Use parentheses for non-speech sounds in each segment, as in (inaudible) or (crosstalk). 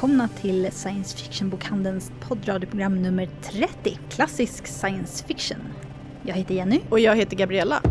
välkomna till Science Fiction-bokhandelns poddradioprogram nummer 30, Klassisk Science Fiction. Jag heter Jenny. Och jag heter Gabriella.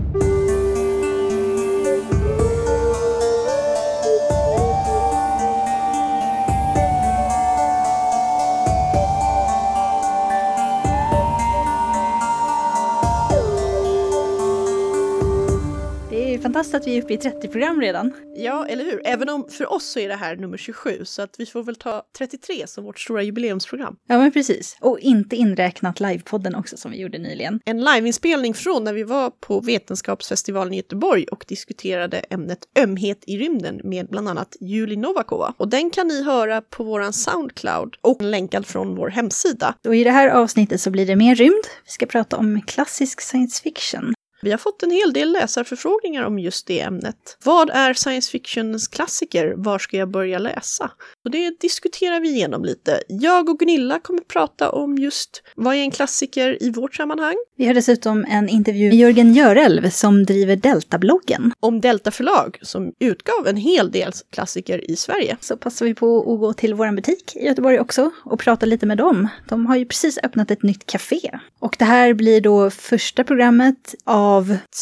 Att vi är uppe i 30 program redan. Ja, eller hur? Även om för oss så är det här nummer 27, så att vi får väl ta 33 som vårt stora jubileumsprogram. Ja, men precis. Och inte inräknat livepodden också som vi gjorde nyligen. En liveinspelning från när vi var på Vetenskapsfestivalen i Göteborg och diskuterade ämnet ömhet i rymden med bland annat Julie Novakova. Och den kan ni höra på våran Soundcloud och länkad från vår hemsida. Och i det här avsnittet så blir det mer rymd. Vi ska prata om klassisk science fiction. Vi har fått en hel del läsarförfrågningar om just det ämnet. Vad är science fictions klassiker? Var ska jag börja läsa? Och det diskuterar vi igenom lite. Jag och Gunilla kommer prata om just vad är en klassiker i vårt sammanhang. Vi har dessutom en intervju med Jörgen Görelv som driver Delta-bloggen. Om Delta förlag som utgav en hel del klassiker i Sverige. Så passar vi på att gå till vår butik i Göteborg också och prata lite med dem. De har ju precis öppnat ett nytt café. Och det här blir då första programmet av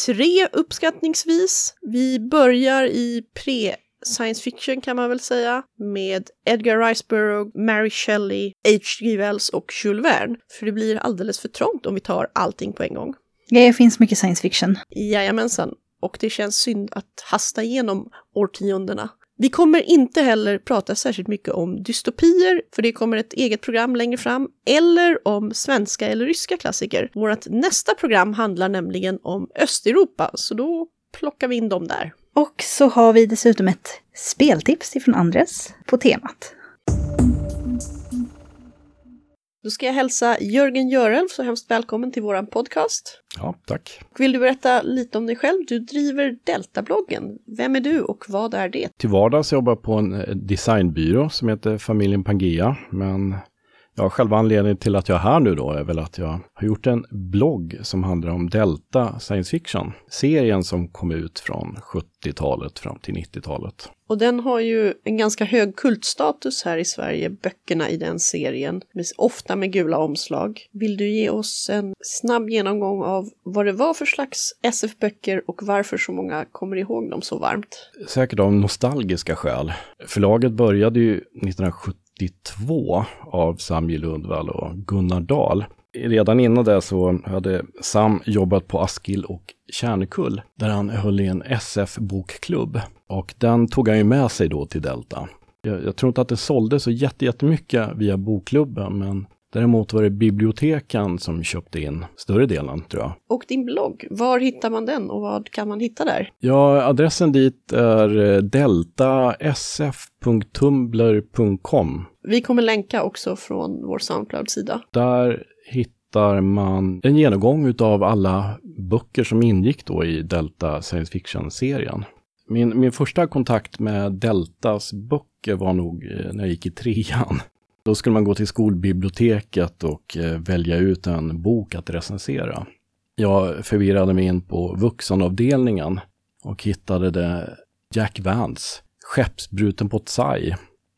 tre uppskattningsvis. Vi börjar i pre science fiction kan man väl säga, med Edgar Rice Burroughs, Mary Shelley, H.G. Wells och Jules Verne. För det blir alldeles för trångt om vi tar allting på en gång. Det finns mycket science fiction. Jajamensan. Och det känns synd att hasta igenom årtiondena. Vi kommer inte heller prata särskilt mycket om dystopier, för det kommer ett eget program längre fram, eller om svenska eller ryska klassiker. Vårt nästa program handlar nämligen om Östeuropa, så då plockar vi in dem där. Och så har vi dessutom ett speltips ifrån Andres på temat. Då ska jag hälsa Jörgen Görelf så hemskt välkommen till våran podcast. Ja, tack. Vill du berätta lite om dig själv? Du driver Deltabloggen. Vem är du och vad är det? Till vardags jobbar jag på en eh, designbyrå som heter Familjen Pangea, men Ja, själva anledningen till att jag är här nu då är väl att jag har gjort en blogg som handlar om Delta Science Fiction. Serien som kom ut från 70-talet fram till 90-talet. Och den har ju en ganska hög kultstatus här i Sverige, böckerna i den serien. Ofta med gula omslag. Vill du ge oss en snabb genomgång av vad det var för slags SF-böcker och varför så många kommer ihåg dem så varmt? Säkert av nostalgiska skäl. Förlaget började ju 1970 1992 av Sam J. Lundvall och Gunnar Dahl. Redan innan det så hade Sam jobbat på Askill och Kärnekull där han höll i en SF-bokklubb. Och den tog han ju med sig då till Delta. Jag, jag tror inte att det sålde så jättemycket via bokklubben men Däremot var det biblioteken som köpte in större delen, tror jag. Och din blogg, var hittar man den och vad kan man hitta där? Ja, adressen dit är eh, deltasf.tumblr.com. Vi kommer länka också från vår Soundcloud-sida. Där hittar man en genomgång av alla böcker som ingick då i Delta Science Fiction-serien. Min, min första kontakt med Deltas böcker var nog eh, när jag gick i trean. Då skulle man gå till skolbiblioteket och eh, välja ut en bok att recensera. Jag förvirrade mig in på vuxenavdelningen och hittade det Jack Vance, Skeppsbruten på Tsai,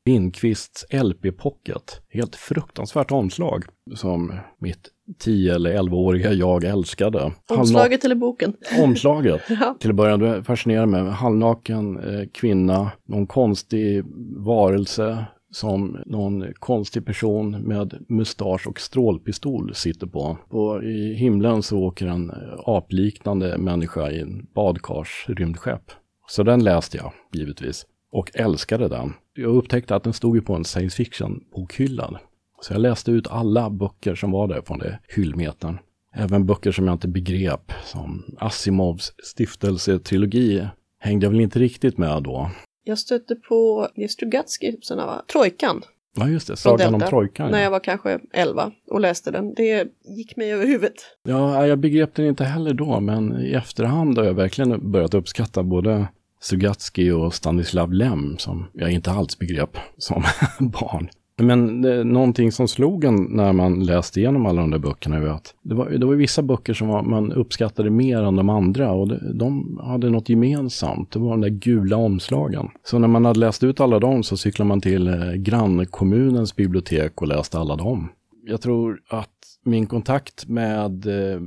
Lindqvists LP Pocket. Helt fruktansvärt omslag som mitt 10 eller 11-åriga jag älskade. Omslaget eller boken? (laughs) Omslaget. ja. Till att börja med fascinerade mig. Halvnaken eh, kvinna, någon konstig varelse som någon konstig person med mustasch och strålpistol sitter på. Och i himlen så åker en apliknande människa i en badkars rymdskepp. Så den läste jag givetvis och älskade den. Jag upptäckte att den stod ju på en science fiction-bokhylla. Så jag läste ut alla böcker som var där från det hyllmetern. Även böcker som jag inte begrep, som Asimovs stiftelsetrilogi hängde jag väl inte riktigt med då. Jag stötte på Strugatsky, sådana va? Trojkan. Ja just det, Sagan om Trojkan. När jag var kanske 11 och läste den. Det gick mig över huvudet. Ja, jag begrep den inte heller då, men i efterhand har jag verkligen börjat uppskatta både Strugatsky och Stanislav Lem som jag inte alls begrep som (laughs) barn. Men det, någonting som slog en när man läste igenom alla de där böckerna är att det var, det var vissa böcker som var, man uppskattade mer än de andra och det, de hade något gemensamt. Det var de där gula omslagen. Så när man hade läst ut alla dem så cyklade man till eh, grannkommunens bibliotek och läste alla dem. Jag tror att min kontakt med, eh,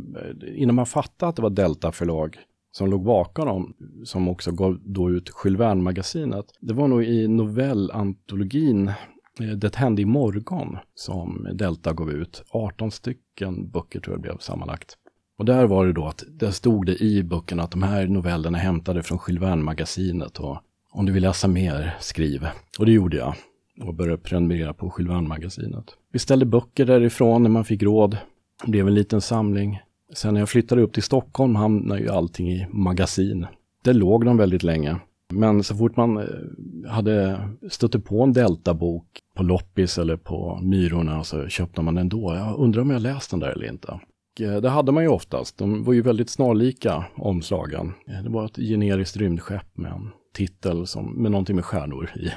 innan man fattade att det var Delta förlag, som låg bakom dem, som också gav då ut Jules Verne-magasinet. Det var nog i novellantologin Eh, det hände i morgon som Delta gav ut. 18 stycken böcker tror jag det blev sammanlagt. Och där var det då att, där stod det i böckerna att de här novellerna är hämtade från Jules Verne-magasinet och om du vill läsa mer, skriv. Och det gjorde jag och började prenumerera på Jules Verne-magasinet. Vi ställde böcker därifrån när man fick råd. Det blev en liten samling. Sen när jag flyttade upp till Stockholm hamnade ju allting i magasin. Där låg de väldigt länge. Men så fort man eh, hade stött på en deltabok på loppis eller på Myrorna så köpte man den då. Jag undrar om jag läst den där eller inte. Eh, det hade man ju oftast. De var ju väldigt snarlika omslagen. Eh, det var ett generiskt rymdskepp med en titel som, med någonting med stjärnor i.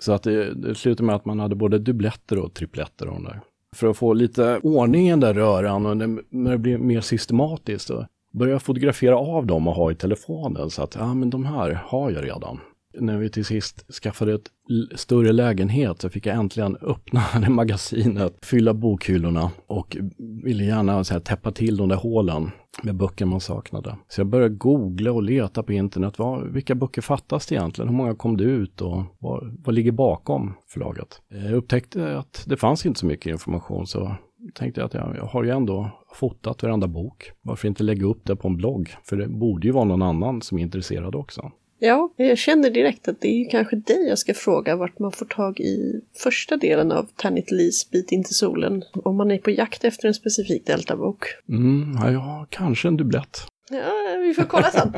Så att det, det slutade med att man hade både dubbletter och tripletter av de där för att få lite ordning i den där röran och när det blir mer systematiskt så börja fotografera av dem och ha i telefonen så att ja men de här har jag redan när vi till sist skaffade ett större lägenhet så fick jag äntligen öppna (laughs) det magasinet, fylla bokhyllorna och ville gärna så här, täppa till de där hålen med böcker man saknade. Så jag började googla och leta på internet. Vad, vilka böcker fattas det egentligen? Hur många kom det ut och vad, vad ligger bakom förlaget? Jag upptäckte att det fanns inte så mycket information så tänkte jag att jag, jag har ju ändå fotat varenda bok. Varför inte lägga upp det på en blogg? För det borde ju vara någon annan som är intresserad också. Ja, jag känner direkt att det är kanske dig jag ska fråga vart man får tag i första delen av Tanit Lees Bit in till solen. Om man är på jakt efter en specifik deltabok. Mm, ja, kanske en dubblett. Ja, vi får kolla sen.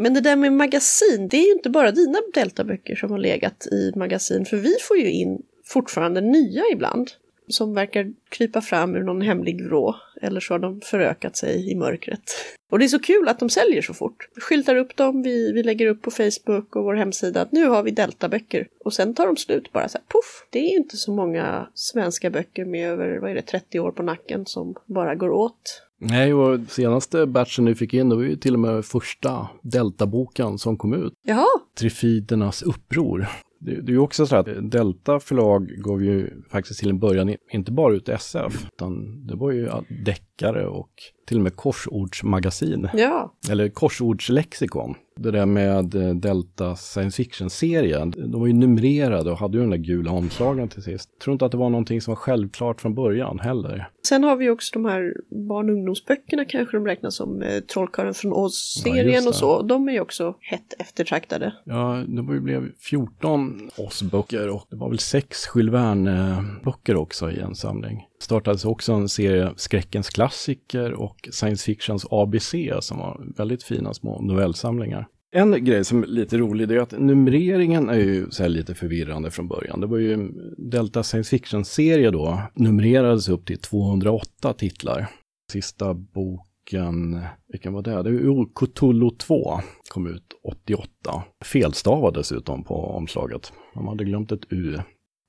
Men det där med magasin, det är ju inte bara dina deltaböcker som har legat i magasin, för vi får ju in fortfarande nya ibland som verkar krypa fram ur någon hemlig vrå. Eller så har de förökat sig i mörkret. Och det är så kul att de säljer så fort. Vi skyltar upp dem, vi, vi lägger upp på Facebook och vår hemsida att nu har vi Delta-böcker. Och sen tar de slut bara så här, poff! Det är ju inte så många svenska böcker med över, vad är det, 30 år på nacken som bara går åt. Nej, och senaste batchen vi fick in, det var ju till och med första Delta-boken som kom ut. Jaha! Trifidernas uppror. Det, det är ju också så att Delta förlag gav ju faktiskt till en början inte bara ut SF, utan det var ju deckare och till och med korsordsmagasin. Ja. Eller korsordslexikon. Det där med eh, Delta science fiction-serien, de var ju numrerade och hade ju den där gula omslagen till sist. Jag tror inte att det var någonting som var självklart från början heller. Sen har vi också de här barn och ungdomsböckerna kanske de räknas som eh, Trollkarlen från Oz-serien ja, och så. De är ju också hett eftertraktade. Ja, det blev 14 Oz-böcker och det var väl sex Jules Verne-böcker också i en samling startades också en serie skräckens klassiker och science fictions ABC som var väldigt fina små novellsamlingar. En grej som är lite rolig är att numreringen är ju så lite förvirrande från början. Det var ju Delta science fiction-serie då, numrerades upp till 208 titlar. Sista boken, vilken var det? Det var Cthulhu 2, kom ut 88. Felstavad dessutom på omslaget. De hade glömt ett U.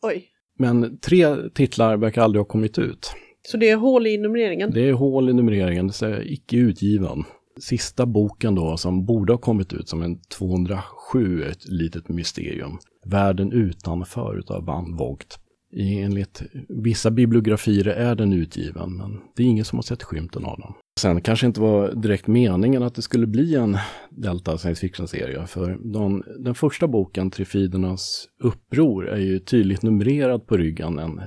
Oj. Men tre titlar verkar aldrig ha kommit ut. Så det är hål i numreringen? Det är hål i numreringen, det är icke utgiven. Sista boken då som borde ha kommit ut som en 207, ett litet mysterium. Världen utanför utav Van Vogt. Enligt vissa bibliografier är den utgiven, men det är ingen som har sett skymten av den. Sen kanske inte var direkt meningen att det skulle bli en Delta science fiction-serie, för de, den första boken, Trifidernas uppror, är ju tydligt numrerad på ryggen, en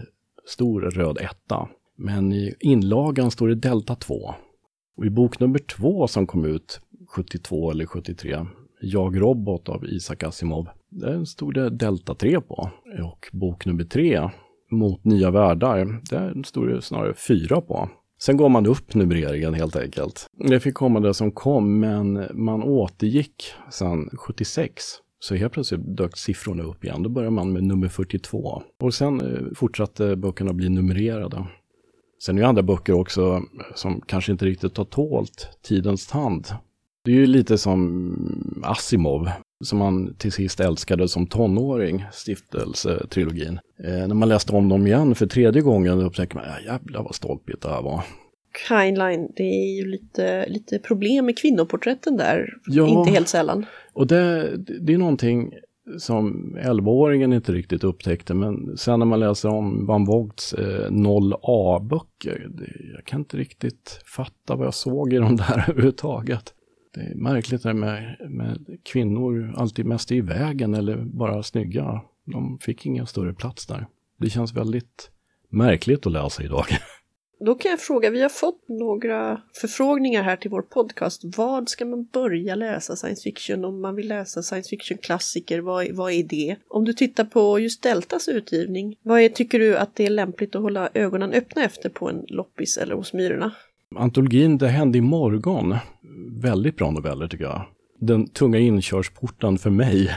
stor röd etta. Men i inlagan står det Delta 2. Och i bok nummer två som kom ut 72 eller 73, Jag Robot av Isaac Asimov, där stod det Delta 3 på. Och bok nummer tre, Mot nya världar, där stod det snarare 4 på. Sen går man upp numreringen helt enkelt. Det fick komma det som kom, men man återgick sen 76. Så helt plötsligt dök siffrorna upp igen. Då började man med nummer 42. Och sen eh, fortsatte böckerna bli numrerade. Sen är det andra böcker också som kanske inte riktigt har tålt tidens tand. Det är ju lite som Asimov, som man till sist älskade som tonåring, stiftelsetrilogin. Eh, när man läste om dem igen för tredje gången upptäckte man, ja, jävlar vad stolpigt det här var. Heinlein, det är ju lite, lite problem med kvinnoporträtten där, Ja. inte helt sällan. Och det, det är någonting som 11-åringen inte riktigt upptäckte, men sen när man läser om Van Vogts eh, 0A-böcker, det- jag kan inte riktigt fatta vad jag såg i de där (laughs) överhuvudtaget. Det är märkligt det med, med kvinnor alltid mest i vägen eller bara snygga. De fick ingen större plats där. Det känns väldigt märkligt att läsa idag. (laughs) Då kan jag fråga, vi har fått några förfrågningar här till vår podcast. Vad ska man börja läsa science fiction om man vill läsa science fiction-klassiker? Vad, vad är det? Om du tittar på just Deltas utgivning, vad är, tycker du att det är lämpligt att hålla ögonen öppna efter på en loppis eller hos Myrorna? Antologin Det hände imorgon, väldigt bra noveller tycker jag. Den tunga inkörsporten för mig.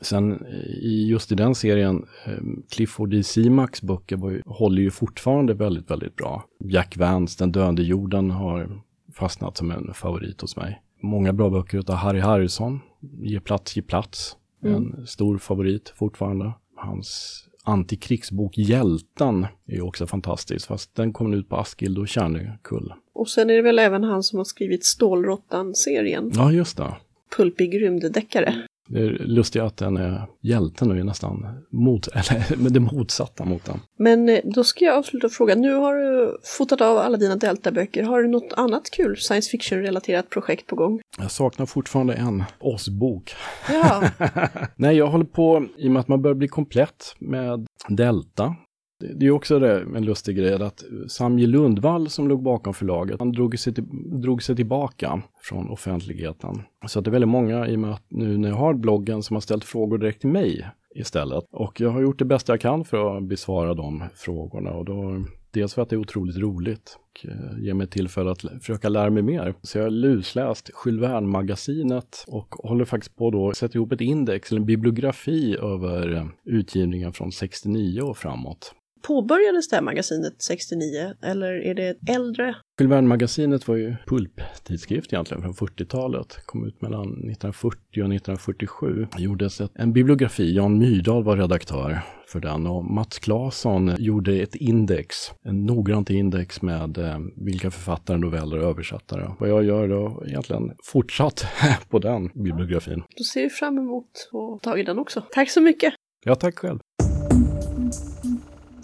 Sen i just i den serien, eh, Clifford D. Simax böcker var ju, håller ju fortfarande väldigt, väldigt bra. Jack Vance, Den döende jorden, har fastnat som en favorit hos mig. Många bra böcker utav Harry Harrison, Ge plats, ge plats. En stor favorit fortfarande. Hans antikrigsbok Hjälten är också fantastisk, fast den kom ut på Askild och Kärnekull. Och sen är det väl även han som har skrivit Stålråttan-serien. Ja, just det. Pulpig rymddeckare. Det är lustigt att den är hjälten och är nästan mot, (laughs) eller med det motsatta mot den. Men eh, då ska jag avsluta och fråga, nu har du fotat av alla dina Delta-böcker. Har du något annat kul science fiction-relaterat projekt på gång? Jag saknar fortfarande en oss-bok. Ja, (laughs) Nej, jag håller på, i och med att man börjar bli komplett med Delta. Det, är också det, en lustig grej att Samje Lundvall som låg bakom förlaget, han drog sig, till, drog sig tillbaka från offentligheten. Så att det är väldigt många, i och med att nu när jag har bloggen, som har ställt frågor direkt till mig istället. Och jag har gjort det bästa jag kan för att besvara de frågorna. Och då, dels för att det är otroligt roligt och eh, ger mig tillfälle att försöka lära mig mer. Så jag har lusläst Jules Verne-magasinet och håller faktiskt på då att sätta ihop ett index, eller en bibliografi över eh, utgivningen från 69 och framåt påbörjades det här magasinet 69 eller är det äldre? Jules Verne-magasinet var ju pulptidskrift egentligen från 40-talet. Kom ut mellan 1940 och 1947. Det gjordes en bibliografi, Jan Myrdal var redaktör för den och Mats Claesson gjorde ett index, en noggrant index med eh, vilka författare, noveller och översättare. Vad jag gör då egentligen fortsatt (laughs) på den bibliografin. Då ser vi fram emot att ta tag i den också. Tack så mycket! Ja, tack själv.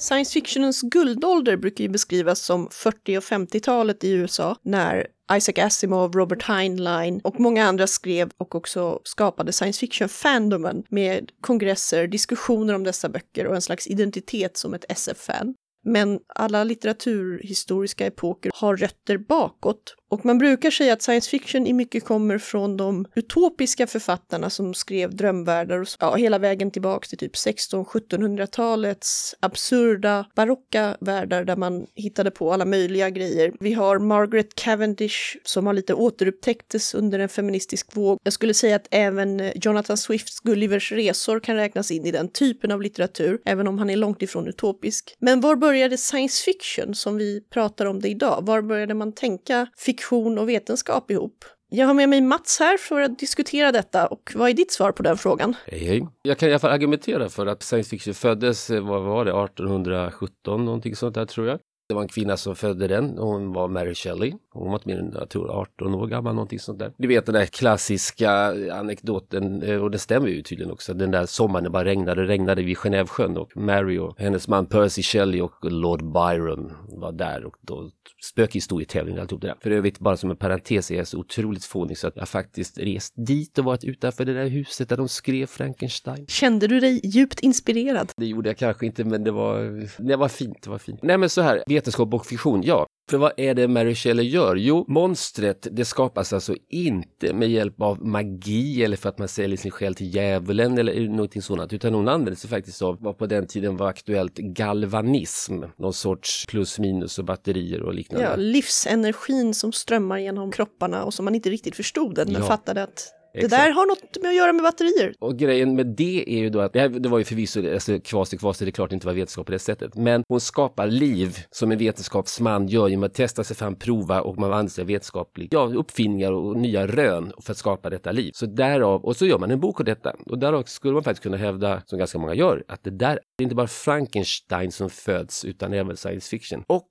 Science fictionens guldålder brukar ju beskrivas som 40 och 50-talet i USA när Isaac Asimov, Robert Heinlein och många andra skrev och också skapade science fiction-fandomen med kongresser, diskussioner om dessa böcker och en slags identitet som ett SF-fan. Men alla litteraturhistoriska epoker har rötter bakåt och man brukar säga att science fiction i mycket kommer från de utopiska författarna som skrev drömvärldar och ja, hela vägen tillbaks till typ 1600-1700-talets absurda barocka världar där man hittade på alla möjliga grejer. Vi har Margaret Cavendish som har lite återupptäcktes under en feministisk våg. Jag skulle säga att även eh, Jonathan Swifts Gullivers resor kan räknas in i den typen av litteratur, även om han är långt ifrån utopisk. Men var började science fiction som vi pratar om det idag? Var började man tänka fiktion och vetenskap ihop? Jag har med mig Mats här för att diskutera detta och vad är ditt svar på den frågan? Hej, hej. Jag kan i alla fall argumentera för att science fiction föddes, eh, vad var det, 1817 någonting sånt där tror jag. Det var en kvinna som födde den och hon var Mary Shelley. Hon var åtminstone, jag tror 18 år gammal, någonting sånt där. Du vet den där klassiska anekdoten, eh, och det stämmer ju tydligen också, den där sommaren det bara regnade, regnade vid Genèvesjön och Mary och hennes man Percy Shelley och Lord Byron var där och då spökhistorietävling och alltihop det där. För övrigt, bara som en parentes, är jag så otroligt fånig så att jag faktiskt rest dit och varit utanför det där huset där de skrev Frankenstein. Kände du dig djupt inspirerad? Det gjorde jag kanske inte, men det var, det var fint. Det var fint. Nej, men så här, vetenskap och fiktion, ja. För vad är det Mary Shelley gör? Jo, monstret det skapas alltså inte med hjälp av magi eller för att man säljer sin själ till djävulen eller någonting sådant, utan hon använder sig faktiskt av vad på den tiden var aktuellt galvanism, någon sorts plus minus och batterier och liknande. Ja, livsenergin som strömmar genom kropparna och som man inte riktigt förstod men Ja. fattade att Det där har något med att göra med batterier. Och grejen med det är ju då att, det, här, det var ju förvisso alltså, kvasi kvasi, det är klart det inte var vetenskap på det sättet, men hon skapar liv som en vetenskapsman gör genom att testa sig fram, prova och man använder sig av vetenskapliga ja, uppfinningar och nya rön för att skapa detta liv. Så därav, och så gör man en bok av detta. Och därav skulle man faktiskt kunna hävda, som ganska många gör, att det där är inte bara Frankenstein som föds utan även science fiction. Och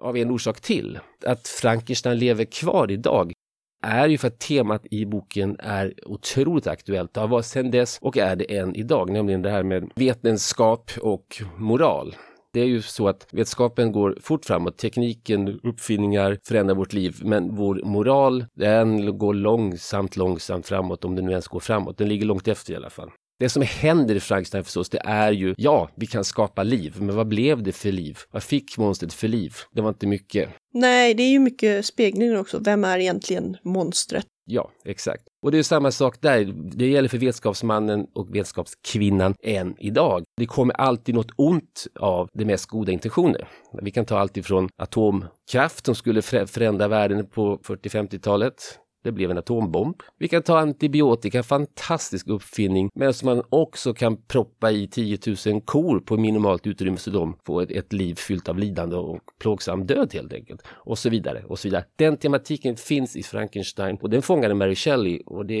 av en orsak till, att Frankenstein lever kvar idag är ju för att temat i boken är otroligt aktuellt. Det har varit sedan dess och är det än idag, nämligen det här med vetenskap och moral. Det är ju så att vetenskapen går fort framåt, tekniken, uppfinningar förändrar vårt liv, men vår moral, den går långsamt, långsamt framåt, om den nu ens går framåt. Den ligger långt efter i alla fall. Det som händer i Frankenstein förstås, det är ju, ja, vi kan skapa liv, men vad blev det för liv? Vad fick monstret för liv? Det var inte mycket. Nej, det är ju mycket speglingen också. Vem är egentligen monstret? Ja, exakt. Och det är samma sak där. Det gäller för vetenskapsmannen och vetenskapskvinnan än idag. Det kommer alltid något ont av de mest goda intentioner. Vi kan ta allt ifrån atomkraft som skulle förändra världen på 40-50-talet det blev en atombomb. Vi kan ta antibiotika, fantastisk uppfinning, men som man också kan proppa i 10 000 kor på minimalt utrymme så de får ett, ett, liv fyllt av lidande och plågsam död helt enkelt. Och så vidare och så vidare. Den tematiken finns i Frankenstein och den fångade Mary Shelley och det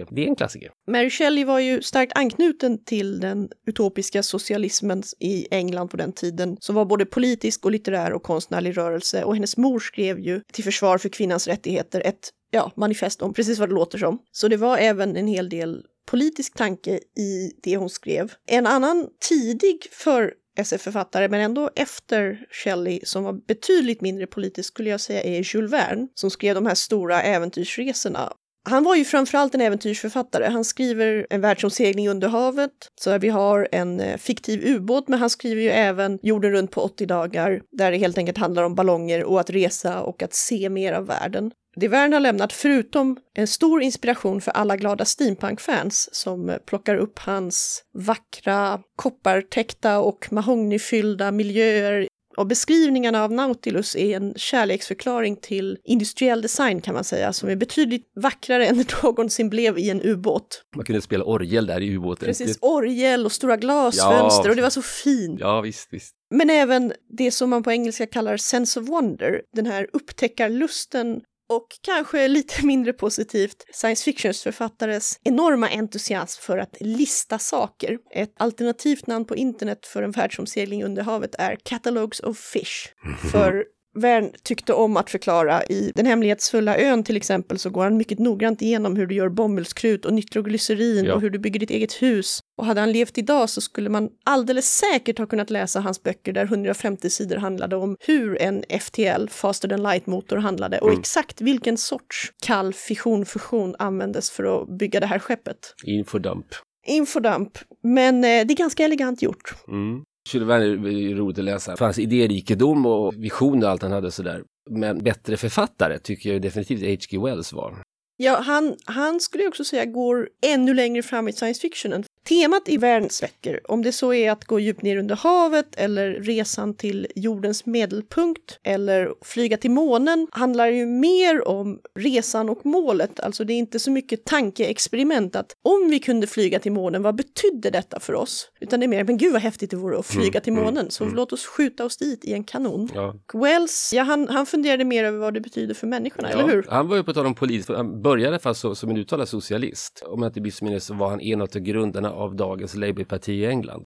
är, det är en klassiker. Mary Shelley var ju starkt anknuten till den utopiska socialismen i England på den tiden som var både politisk och litterär och konstnärlig rörelse och hennes mor skrev ju till försvar för kvinnans rättigheter ett ja, manifest om precis vad det låter som. Så det var även en hel del politisk tanke i det hon skrev. En annan tidig för SF-författare, men ändå efter Shelley, som var betydligt mindre politisk skulle jag säga, är Jules Verne, som skrev de här stora äventyrsresorna. Han var ju framförallt en äventyrsförfattare. Han skriver en världsomsegling under havet, så vi har en eh, fiktiv ubåt, men han skriver ju även Jorden runt på 80 dagar, där det helt enkelt handlar om ballonger och att resa och att se mer av världen. Det Verne har lämnat, förutom en stor inspiration för alla glada steampunk-fans som plockar upp hans vackra koppartäckta och mahognyfyllda miljöer och beskrivningarna av Nautilus är en kärleksförklaring till industriell design kan man säga, som är betydligt vackrare än det (laughs) någonsin blev i en ubåt. Man kunde spela orgel där i ubåten. Precis, orgel och stora glasfönster ja. och det var så fint. Ja, visst, visst. Men även det som man på engelska kallar sense of wonder, den här upptäckarlusten och kanske lite (laughs) mindre positivt science fictions-författares enorma entusiasm för att lista saker. Ett alternativt namn på internet för en världsomsegling under havet är Catalogs of Fish. (laughs) För Vern tyckte om att förklara. I Den hemlighetsfulla ön till exempel så går han mycket noggrant igenom hur du gör bomullskrut och nitroglycerin ja. och hur du bygger ditt eget hus. Och hade han levt idag så skulle man alldeles säkert ha kunnat läsa hans böcker där 150 sidor handlade om hur en FTL, Faster than Light-motor, handlade och mm. exakt vilken sorts kall fission-fusion användes för att bygga det här skeppet. Infodump. Infodump, men eh, det är ganska elegant gjort. Mm. Jules Verne är roligt att läsa. Fanns idérikedom och vision och allt han hade sådär. Men bättre författare tycker jag definitivt H.G. Wells var. Ja, han, han skulle jag också säga går ännu längre fram i science fiction än Temat i världens böcker, om det så är att gå djupt ner under havet eller resan till jordens medelpunkt eller flyga till månen, handlar ju mer om resan och målet. Alltså det är inte så mycket tankeexperiment att om vi kunde flyga till månen, vad betydde detta för oss? Utan det är mer, men gud vad häftigt det vore att flyga mm, till mm, månen, så mm. låt oss skjuta oss dit i en kanon. Ja. Wells, ja han, han funderade mer över vad det betyder för människorna, ja, eller hur? Han var ju på tal om polis, han började fast som en uttalad socialist. Om jag inte missminner så var han en av grundarna av dagens Labourparti i England.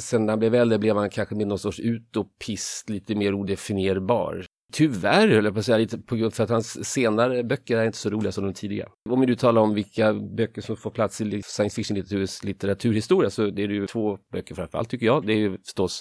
Sen när han blev äldre blev han kanske med någon sorts utopist, lite mer odefinierbar. Tyvärr höll jag på att säga, lite på grund för att hans senare böcker är inte så roliga som de tidiga. Om vi nu talar om vilka böcker som får plats i science fiction-litteraturens litteraturhistoria så det är det ju två böcker framförallt tycker jag. Det är ju förstås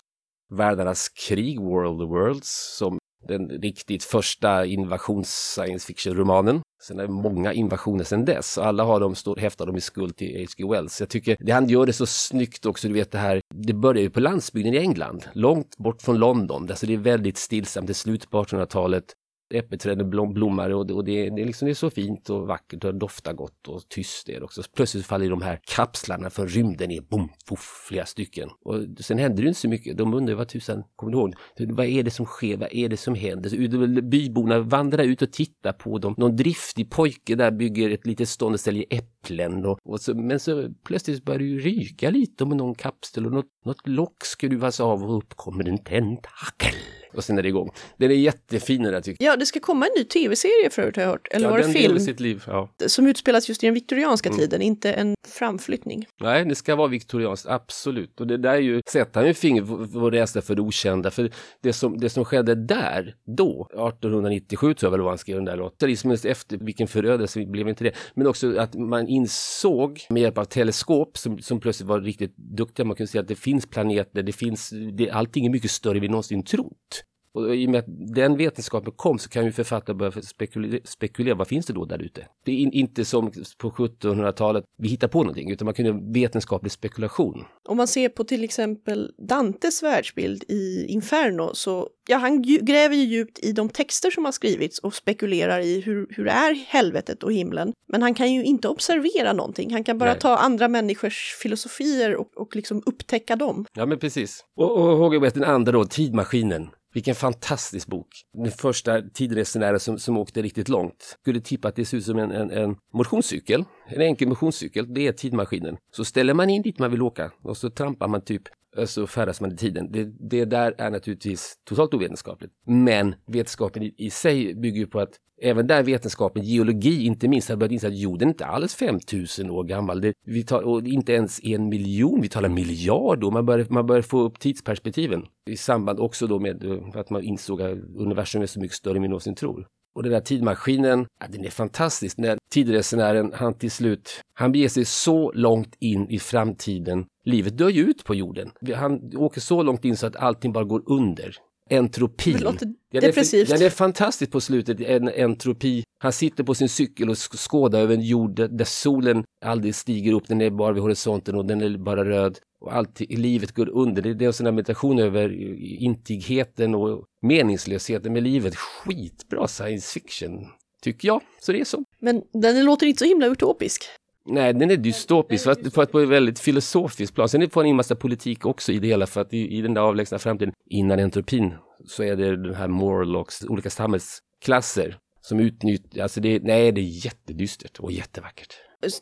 Världarnas krig, World of Worlds, som den riktigt första invasions science fiction-romanen. Sen är det många invasioner sedan dess. Alla har de står, häftar dem i skuld till H.G. Wells. Jag tycker det han gör det så snyggt också, du vet det här, det börjar ju på landsbygden i England, långt bort från London. Alltså det är väldigt stillsamt, det är slut på 1800-talet äppelträden blom, blommar och, det, och det, det, liksom, det är så fint och vackert och doftar gott och tyst är det också. Plötsligt faller de här kapslarna för rymden ner, bom, poff, flera stycken. Och sen händer det inte så mycket. De undrar vad tusan, kommer du ihåg? Vad är det som sker? Vad är det som händer? Så byborna vandrar ut och tittar på dem. Någon driftig pojke där bygger ett litet stånd och säljer äpplen. Och, och så, men så plötsligt börjar det ju ryka lite om någon kapsel och något, något lock skruvas av och upp kommer en tentakel och sen är det igång. Den är jättefin den där tycker jag. Ja, det ska komma en ny tv-serie förut har jag hört. Eller ja, var det film? sitt liv, ja. Som utspelas just i den viktorianska mm. tiden, inte en framflyttning. Nej, det ska vara viktorianskt, absolut. Och det där är ju, sätter han ju fingret på rädsla för det okända. För det som, det som skedde där, då, 1897 tror jag väl var han skrev den där låten. Efter vilken förödelse blev inte det. Men också att man insåg med hjälp av teleskop som, som plötsligt var riktigt duktiga. Man kunde se att det finns planeter, det finns, det, allting är mycket större än vi någonsin trott. Och i och med att den vetenskapen kom så kan ju författare börja spekulera, spekulera vad finns det då där ute? Det är in, inte som på 1700-talet, vi hittar på någonting, utan man kunde vetenskaplig spekulation. Om man ser på till exempel Dantes världsbild i Inferno så, ja, han gräver ju djupt i de texter som har skrivits och spekulerar i hur, hur är helvetet och himlen. Men han kan ju inte observera någonting, han kan bara Nej. ta andra människors filosofier och, och liksom upptäcka dem. Ja, men precis. Och, och Hågeberg, den andra då, Tidmaskinen. Vilken fantastisk bok. Den första tidresenären som, som åkte riktigt långt. Skulle tippa att det ser ut som en, en, en motionscykel. En enkel motionscykel, det är tidmaskinen. Så ställer man in dit man vill åka och så trampar man typ Alltså färdas man i tiden. Det, det där är naturligtvis totalt ovetenskapligt. Men vetenskapen i, i sig bygger ju på att även där vetenskapen, geologi inte minst, har börjat inse att jorden inte alls 5000 år gammal. Det, vi tar, och inte ens en miljon, vi talar miljard Man börjar, man börjar få upp tidsperspektiven. I samband också då med eh, att man insåg att universum är så mycket större än vi någonsin tror. Och den där tidmaskinen, ja, den är fantastisk. När tidresenären, han till slut, han beger sig så långt in i framtiden. Livet dör ju ut på jorden. Han åker så långt in så att allting bara går under entropin. Det låter depressivt. Den är, fantastisk på slutet, en entropi. Han sitter på sin cykel och skådar över en jord där solen aldrig stiger upp, den är bara vid horisonten och den är bara röd. Och allt i livet går under. Det är en sån här meditation över intigheten och meningslösheten med livet. Skitbra science fiction, tycker jag. Så det är så. Men den låter inte så himla utopisk. Nej, den är dystopisk fast på ett, på ett väldigt filosofiskt plan. Sen får den in massa politik också i det hela för att i, i den där avlägsna framtiden innan entropin så är det den här Morlocks olika samhällsklasser som utnyttjar, alltså det, nej det är jättedystert och jättevackert.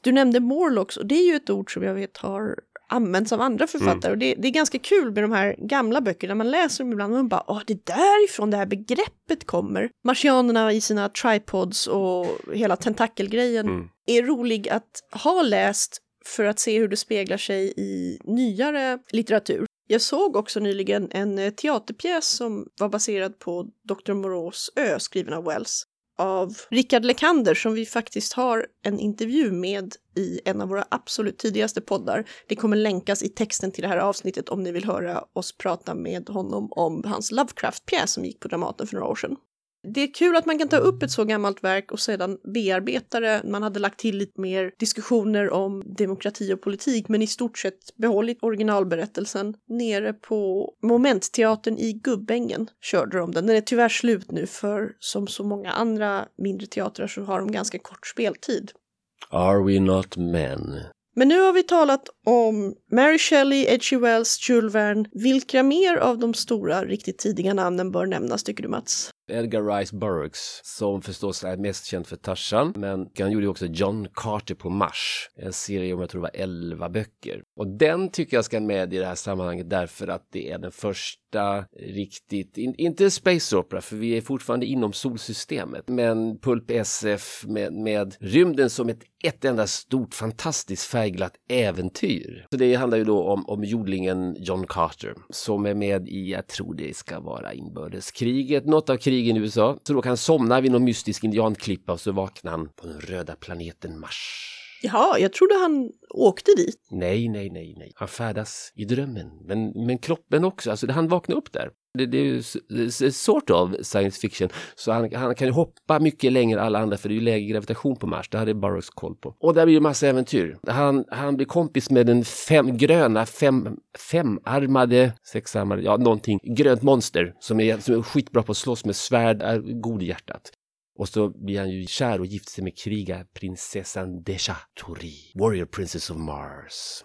Du nämnde Morlocks och det är ju ett ord som jag vet har används av andra författare. Mm. Och det, det, är ganska kul med de här gamla böckerna, man läser dem ibland och man bara åh, det är därifrån det här begreppet kommer. Marsianerna i sina tripods och hela tentakelgrejen mm. är rolig att ha läst för att se hur det speglar sig i nyare litteratur. Jag såg också nyligen en eh, teaterpjäs som var baserad på Dr. Moreaus ö, skriven av Wells av Rickard Lekander som vi faktiskt har en intervju med i en av våra absolut tidigaste poddar. Det kommer länkas i texten till det här avsnittet om ni vill höra oss prata med honom om hans Lovecraft-pjäs som gick på Dramaten för några år sedan det är kul att man kan ta upp ett så gammalt verk och sedan bearbeta det. Man hade lagt till lite mer diskussioner om demokrati och politik, men i stort sett behållit originalberättelsen. Nere på Momentteatern i Gubbängen körde de den. Den är tyvärr slut nu, för som så många andra mindre teatrar så har de ganska kort speltid. Are we not men? Men nu har vi talat om Mary Shelley, H.G. Wells, Jules Verne. Vilka mer av de stora, riktigt tidiga namnen bör nämnas, tycker du Mats? Edgar Rice Burroughs, som förstås är mest känd för Tarzan, men han gjorde också John Carter på Mars, en serie om jag tror det var 11 böcker. Och den tycker jag ska med i det här sammanhanget därför att det är den första riktigt, in, inte space opera för vi är fortfarande inom solsystemet, men Pulp SF med, med rymden som ett, ett enda stort fantastiskt färgglatt äventyr. Så det handlar ju då om, om jordlingen John Carter som är med i, jag tror det ska vara inbördeskriget, något av kriget krigen i USA. Så då kan han somna vid någon mystisk indianklippa och så vaknar han på den röda planeten Mars. Jaha, jag trodde han åkte dit. Nej, nej, nej, nej. Han färdas i drömmen. Men, men kroppen också, alltså han vaknar upp där. Det, det är ju sort of science fiction. Så han, han kan ju hoppa mycket längre än alla andra för det är ju lägre gravitation på Mars. Det hade Burroughs koll på. Och där blir det massa äventyr. Han, han blir kompis med den fem, gröna fem, femarmade, sexarmade, ja någonting, grönt monster som är, som är skitbra på att slåss med svärd, är god i hjärtat. Och så blir han ju kär och gifter sig med krigarprinsessan Desha Tori, Warrior Princess of Mars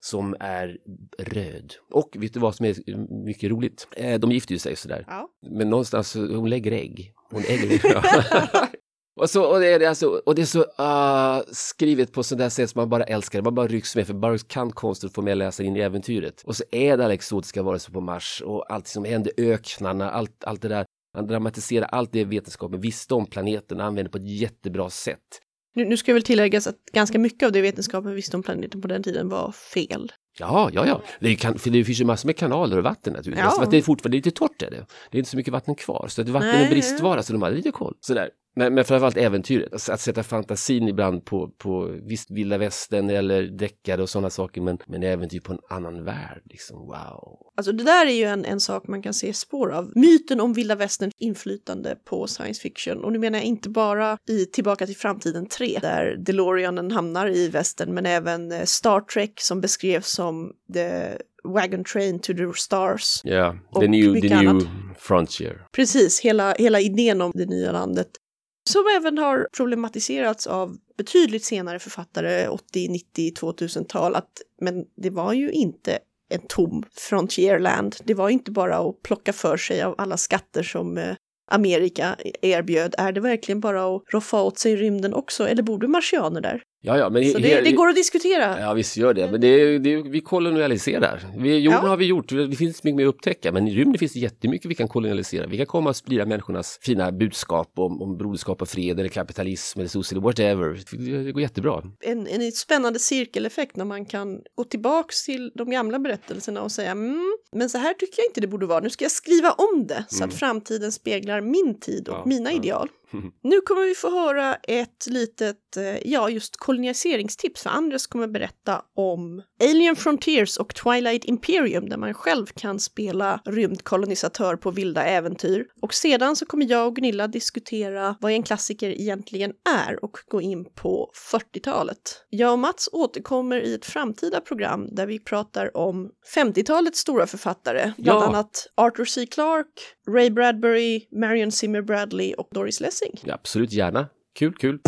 som är röd. Och vet du vad som är mycket roligt? Eh, De gifter ju sig sådär. Ja. Men någonstans, hon lägger ägg. Hon ägger (laughs) (laughs) och, så, och, det är, alltså, och det är så ah, skrivet på sådär sätt som man bara älskar. Man bara rycks med för Burroughs kan konsten få med att läsa in i äventyret. Och så är det alla exotiska varelser på Mars och allt som händer, öknarna, allt, allt det där. Han dramatiserar allt det vetenskapen visste om planeten använder på ett jättebra sätt. Nu, nu ska väl tilläggas att ganska mycket av det vetenskapen visste om planeten på den tiden var fel. Ja, ja, ja. Det, kan, det finns ju massor med kanaler och vatten naturligtvis. Ja. Det är fortfarande lite torrt är det. Det är inte så mycket vatten kvar. Så att vatten är en bristvara så de hade lite koll. Sådär. Men, men framförallt äventyret. Alltså att sätta fantasin ibland på, på visst vilda västern eller deckare och sådana saker. Men, men äventyr på en annan värld. Liksom, wow. Alltså det där är ju en, en sak man kan se spår av. Myten om vilda västerns inflytande på science fiction. Och nu menar jag inte bara i Tillbaka till framtiden 3, där DeLoreanen hamnar i västern, men även eh, Star Trek som beskrevs som the wagon train to the stars. Ja, Och the new, the new frontier. Precis, hela, hela idén om det nya landet. Som även har problematiserats av betydligt senare författare, 80, 90, 2000-tal. Att, men det var ju inte en tom frontierland. Det var inte bara att plocka för sig av alla skatter som eh, Amerika e-, erbjöd. Är det verkligen bara att roffa åt sig rymden också? Eller bor det marsianer där? Ja, ja, men Så det, det går att diskutera. Ja, visst gör det. Men det det vi kolonialiserar. Vi, jorden Ja. har vi gjort, det finns mycket mer att upptäcka. Men i rymden finns det jättemycket vi kan kolonialisera. Vi kan komma och sprida människornas fina budskap om, om broderskap och fred eller kapitalism eller socialism, whatever. Det, det går jättebra. en, en spännande cirkeleffekt när man kan gå tillbaks till de gamla berättelserna och säga mm, men så här tycker jag inte det borde vara. Nu ska jag skriva om det så att framtiden speglar min tid och Ja, mina ja. ideal. (laughs) Nu kommer vi få höra ett litet, eh, ja just koloniseringstips för Andres kommer berätta om Alien Frontiers och Twilight Imperium där man själv kan spela rymdkolonisatör på vilda äventyr. Och sedan så kommer jag och Gunilla diskutera vad en klassiker egentligen är och gå in på 40-talet. Jag och Mats återkommer i ett framtida program där vi pratar om 50-talets stora författare, bland Ja. annat Arthur C. Clarke, Ray Bradbury, Marion Zimmer Bradley och Doris Lessing. Ja, absolut, gärna. Kul, kul.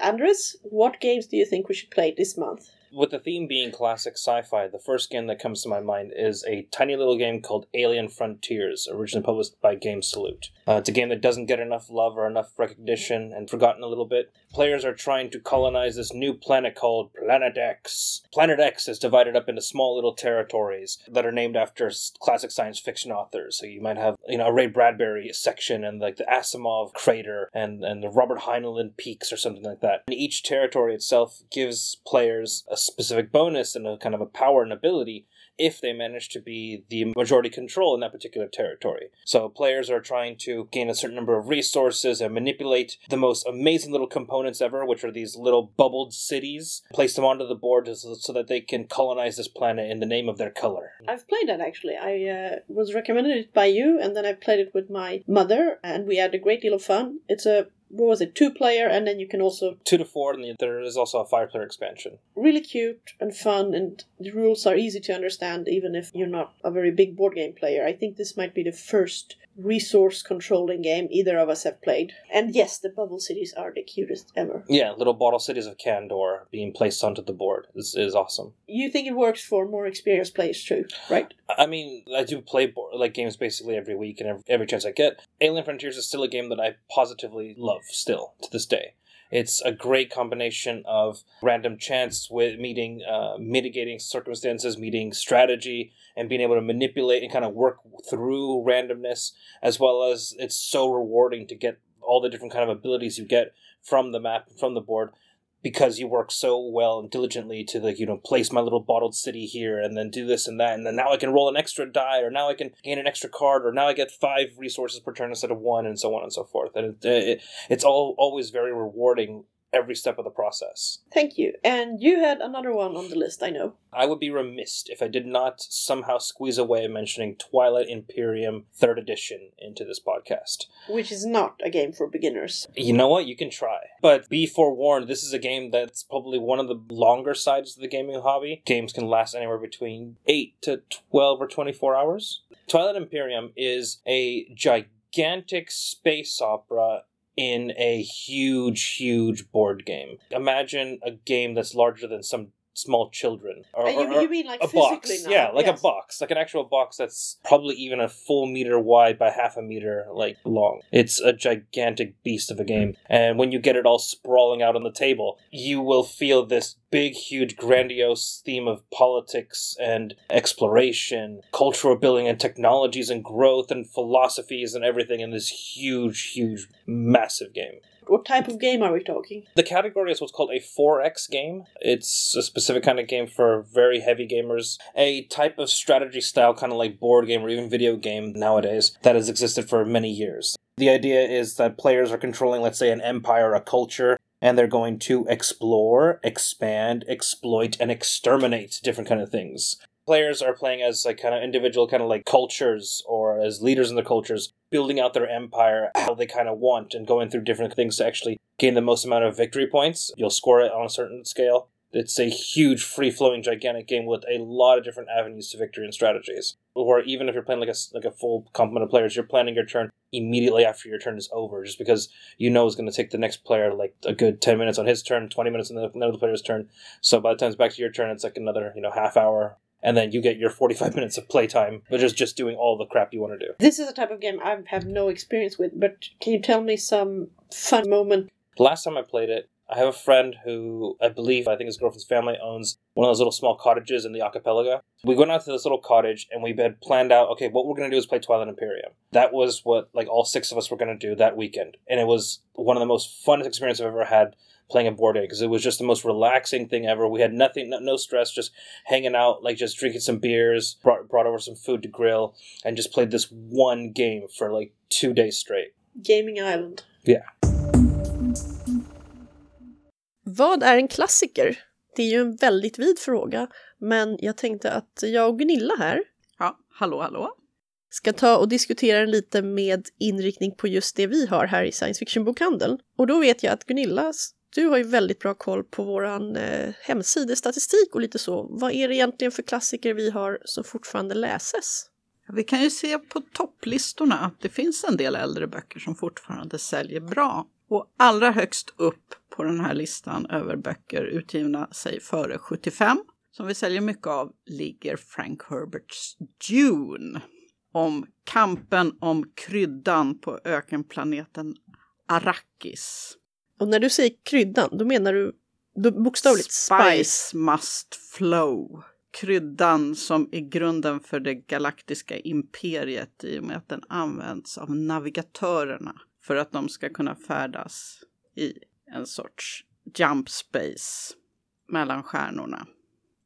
Andres, what games do you think we should play this month? With the theme being classic sci fi, the first game that comes to my mind is a tiny little game called Alien Frontiers, originally published by Game Salute. Uh, it's a game that doesn't get enough love or enough recognition and forgotten a little bit. Players are trying to colonize this new planet called Planet X. Planet X is divided up into small little territories that are named after classic science fiction authors. So you might have, you know, a Ray Bradbury section and like the Asimov crater and, and the Robert Heinlein peaks or something like that. And each territory itself gives players a specific bonus and a kind of a power and ability if they manage to be the majority control in that particular territory. So players are trying to gain a certain number of resources and manipulate the most amazing little components ever, which are these little bubbled cities, place them onto the board so, that they can colonize this planet in the name of their color. I've played that actually. I uh, was recommended it by you, and then I played it with my mother, and we had a great deal of fun. It's a what was it, two player, and then you can also Two to four, and there is also a five player expansion. really cute and fun, and the rules are easy to understand, even if you're not a very big board game player. I think this might be the first resource controlling game either of us have played. And yes, the bubble cities are the cutest ever. Yeah, little bottle cities of Candor being placed onto the board is, is awesome. You think it works for more experienced players too, right? I mean, I do play board, like games basically every week and every, every chance I get. Alien Frontiers is still a game that I positively love still to this day. It's a great combination of random chance with meeting uh, mitigating circumstances, meeting strategy, and being able to manipulate and kind of work through randomness, as well as it's so rewarding to get all the different kind of abilities you get from the map, from the board, because you work so well and diligently to like you know place my little bottled city here and then do this and that and then now I can roll an extra die or now I can gain an extra card or now I get five resources per turn instead of one and so on and so forth. And it, it, it's all always very rewarding every step of the process. Thank you. And you had another one on the list, I know. I would be remiss if I did not somehow squeeze away mentioning Twilight Imperium 3rd Edition into this podcast. Which is not a game for beginners. You know what? You can try. But be forewarned, this is a game that's probably one of the longer sides of the gaming hobby. Games can last anywhere between 8 to 12 or 24 hours. Twilight Imperium is a gigantic space opera in a huge, huge board game. Imagine a game that's larger than some small children. Or, Uh, you, or- you mean like a physically box. now? Yeah, like Yes. a box, like an actual box that's probably even a full meter wide by half a meter like long. It's a gigantic beast of a game, and when you get it all sprawling out on the table, you will feel this big, huge, grandiose theme of politics and exploration, cultural building, and technologies and growth and philosophies and everything in this huge, huge, massive game. What type of game are we talking? The category is what's called a 4X game. It's a specific kind of game for very heavy gamers. A type of strategy style, kind of like board game or even video game nowadays, that has existed for many years. The idea is that players are controlling, let's say, an empire, a culture, and they're going to explore, expand, exploit, and exterminate different kind of things. Players are playing as like kind of individual kind of like cultures or as leaders in the cultures, building out their empire how they kind of want and going through different things to actually gain the most amount of victory points. You'll score it on a certain scale. It's a huge, free flowing, gigantic game with a lot of different avenues to victory and strategies. Or even if you're playing like a, like a full complement of players, you're planning your turn immediately after your turn is over, just because you know it's going to take the next player like a good 10 minutes on his turn, 20 minutes on the- another player's turn. So by the time it's back to your turn, it's like another, you know, half hour. And then you get your 45 (laughs) minutes of playtime, but just, just doing all the crap you want to do. This is a type of game I have no experience with, but can you tell me some fun moment? Last time I played it, I have a friend who I believe I think his girlfriend's family owns one of those little small cottages in the archipelago. We went out to this little cottage and we had planned out, okay, what we're gonna do is play Twilight Imperium. That was what like all six of us were gonna do that weekend, and it was one of the most funnest experiences I've ever had playing a board game because it was just the most relaxing thing ever. We had nothing, no, no stress, just hanging out, like just drinking some beers, brought brought over some food to grill, and just played this one game for like two days straight. Gaming Island. Yeah. Vad är en klassiker? Det är ju en väldigt vid fråga, men jag tänkte att jag och Gunilla här Ja, hallå, hallå. ska ta och diskutera den lite med inriktning på just det vi har här i science fiction-bokhandeln. Och då vet jag att Gunilla, du har ju väldigt bra koll på våran eh, hemsidestatistik och lite så. Vad är det egentligen för klassiker vi har som fortfarande läses? Vi kan ju se på topplistorna att det finns en del äldre böcker som fortfarande säljer bra. Och allra högst upp på den här listan över böcker utgivna, säg före 75, som vi säljer mycket av, ligger Frank Herberts Dune. Om kampen om kryddan på ökenplaneten Arrakis. Och när du säger kryddan, då menar du då bokstavligt spice. must flow. Kryddan som är grunden för det galaktiska imperiet i och med att den används av navigatörerna för att de ska kunna färdas i en sorts jump space mellan stjärnorna.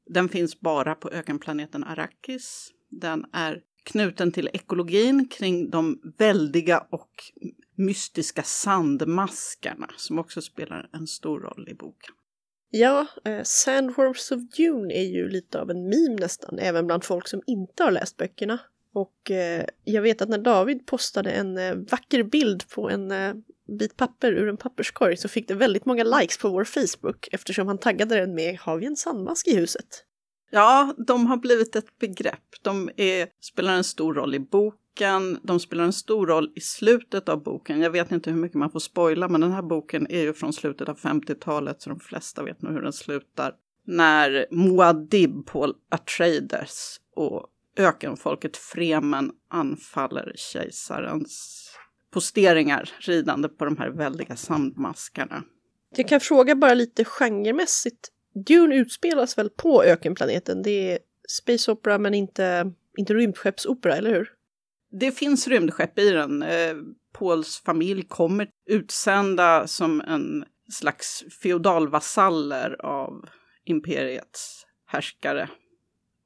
Den finns bara på ökenplaneten Arrakis. Den är knuten till ekologin kring de väldiga och mystiska sandmaskarna som också spelar en stor roll i boken. Ja, eh, Sandworms of Dune är ju lite av en meme nästan, även bland folk som inte har läst böckerna. Och eh, jag vet att när David postade en eh, vacker bild på en eh, bit papper ur en papperskorg så fick det väldigt många likes på vår Facebook eftersom han taggade den med “Har vi en sandmask i huset?” Ja, de har blivit ett begrepp. De är, spelar en stor roll i boken, de spelar en stor roll i slutet av boken. Jag vet inte hur mycket man får spoila, men den här boken är ju från slutet av 50-talet, så de flesta vet nog hur den slutar. När Muad'Dib på Atreides och ökenfolket Fremen anfaller kejsarens posteringar ridande på de här väldiga sandmaskarna. Jag kan fråga bara lite genremässigt. Dune utspelas väl på ökenplaneten? Det är space opera men inte, inte rymdskeppsopera, eller hur? Det finns rymdskepp i den. Eh, Pauls familj kommer utsända som en slags feodalvasaller av imperiets härskare.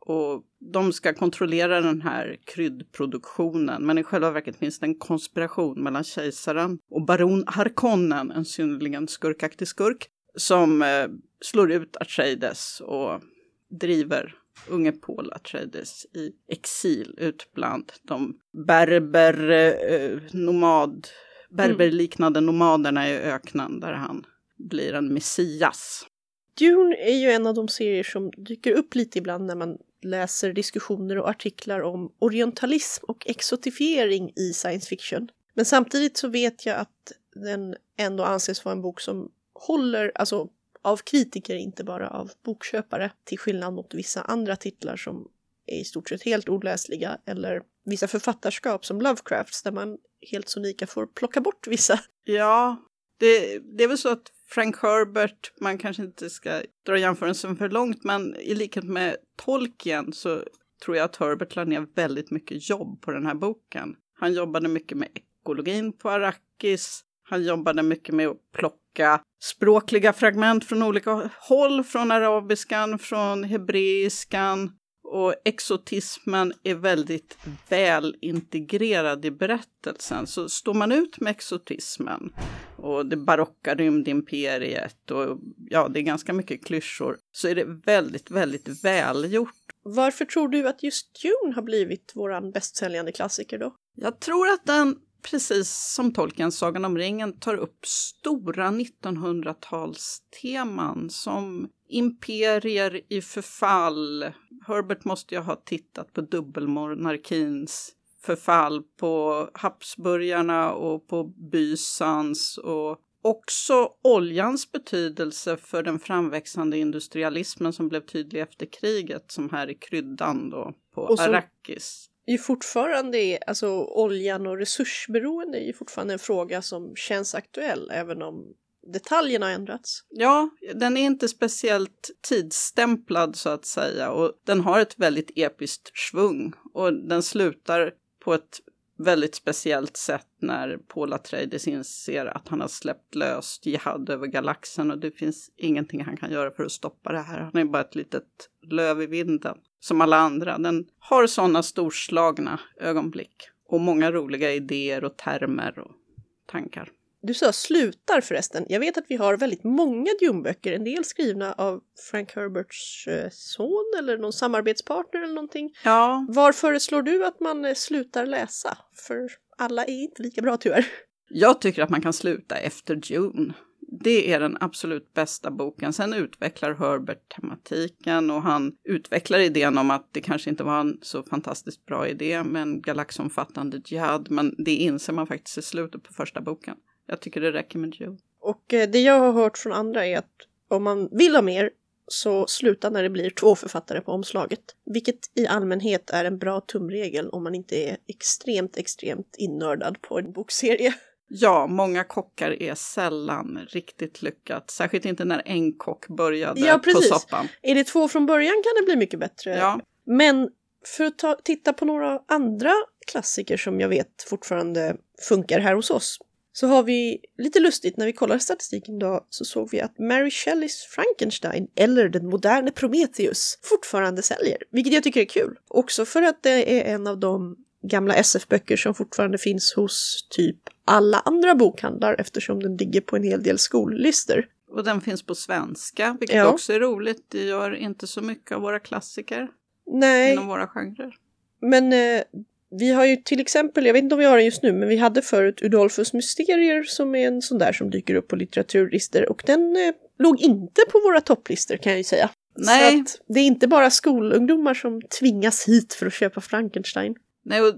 Och de ska kontrollera den här kryddproduktionen. Men i själva verket finns det en konspiration mellan kejsaren och baron Harkonnen, en synnerligen skurkaktig skurk, som eh, slår ut Atreides och driver unge Paul Atreides i exil ut bland de berber, eh, nomad, berberliknande nomaderna i öknen där han blir en messias. Dune är ju en av de serier som dyker upp lite ibland när man läser diskussioner och artiklar om orientalism och exotifiering i science fiction. Men samtidigt så vet jag att den ändå anses vara en bok som håller, alltså av kritiker, inte bara av bokköpare, till skillnad mot vissa andra titlar som är i stort sett helt oläsliga eller vissa författarskap som Lovecrafts där man helt sonika får plocka bort vissa. Ja, det, det är väl så att Frank Herbert, man kanske inte ska dra jämförelsen för långt, men i likhet med Tolkien så tror jag att Herbert lade ner väldigt mycket jobb på den här boken. Han jobbade mycket med ekologin på Arrakis. Han jobbade mycket med att plocka språkliga fragment från olika håll, från arabiskan, från hebreiskan. Och exotismen är väldigt väl integrerad i berättelsen. Så står man ut med exotismen och det barocka rymdimperiet och ja, det är ganska mycket klyschor, så är det väldigt, väldigt välgjort. Varför tror du att just Dune har blivit våran bästsäljande klassiker då? Jag tror att den, precis som Tolkiens Sagan om ringen, tar upp stora 1900-talsteman som imperier i förfall. Herbert måste ju ha tittat på dubbelmonarkins förfall på Habsburgarna och på Bysans och också oljans betydelse för den framväxande industrialismen som blev tydlig efter kriget som här i kryddan då på Och Arrakis. Ju fortfarande är, alltså oljan och resursberoende är ju fortfarande en fråga som känns aktuell även om detaljerna har ändrats. Ja, den är inte speciellt tidsstämplad så att säga och den har ett väldigt episkt svung och den slutar på ett väldigt speciellt sätt när Paul Atreides inser att han har släppt löst jihad över galaxen och det finns ingenting han kan göra för att stoppa det här. Han är bara ett litet löv i vinden som alla andra. Den har sådana storslagna ögonblick och många roliga idéer och termer och tankar. Du sa slutar förresten. Jag vet att vi har väldigt många Dune-böcker, en del skrivna av Frank Herberts eh, son eller någon samarbetspartner eller någonting. Ja, Var föreslår du att man eh, slutar läsa? För alla är inte lika bra tyvärr. Jag tycker att man kan sluta efter Dune. Det är den absolut bästa boken. Sen utvecklar Herbert tematiken och han utvecklar idén om att det kanske inte var en så fantastiskt bra idé med en galaxomfattande jihad, men det inser man faktiskt i slutet på första boken. Jag tycker det räcker med Dune. Och eh, det jag har hört från andra är att om man vill ha mer så sluta när det blir två författare på omslaget. Vilket i allmänhet är en bra tumregel om man inte är extremt, extremt innördad på en bokserie. Ja, många kockar är sällan riktigt lyckat, särskilt inte när en kock började Ja, på precis. soppan. Är det två från början kan det bli mycket bättre. Ja. Men för att ta, titta på några andra klassiker som jag vet fortfarande funkar här hos oss. Så har vi lite lustigt när vi kollar statistiken då så såg vi att Mary Shelleys Frankenstein eller den moderna Prometheus fortfarande säljer. Vilket jag tycker är kul. Också för att det är en av de gamla SF-böcker som fortfarande finns hos typ alla andra bokhandlar eftersom den ligger på en hel del skollistor. Och den finns på svenska, vilket Ja. också är roligt. Det gör inte så mycket av våra klassiker Nej, inom våra genrer. Men eh, vi har ju till exempel, jag vet inte om vi har den just nu, men vi hade förut Udolfus Mysterier som är en sån där som dyker upp på litteraturlistor och den eh, låg inte på våra topplistor kan jag ju säga. Nej. Så att det är inte bara skolungdomar som tvingas hit för att köpa Frankenstein. Nej, och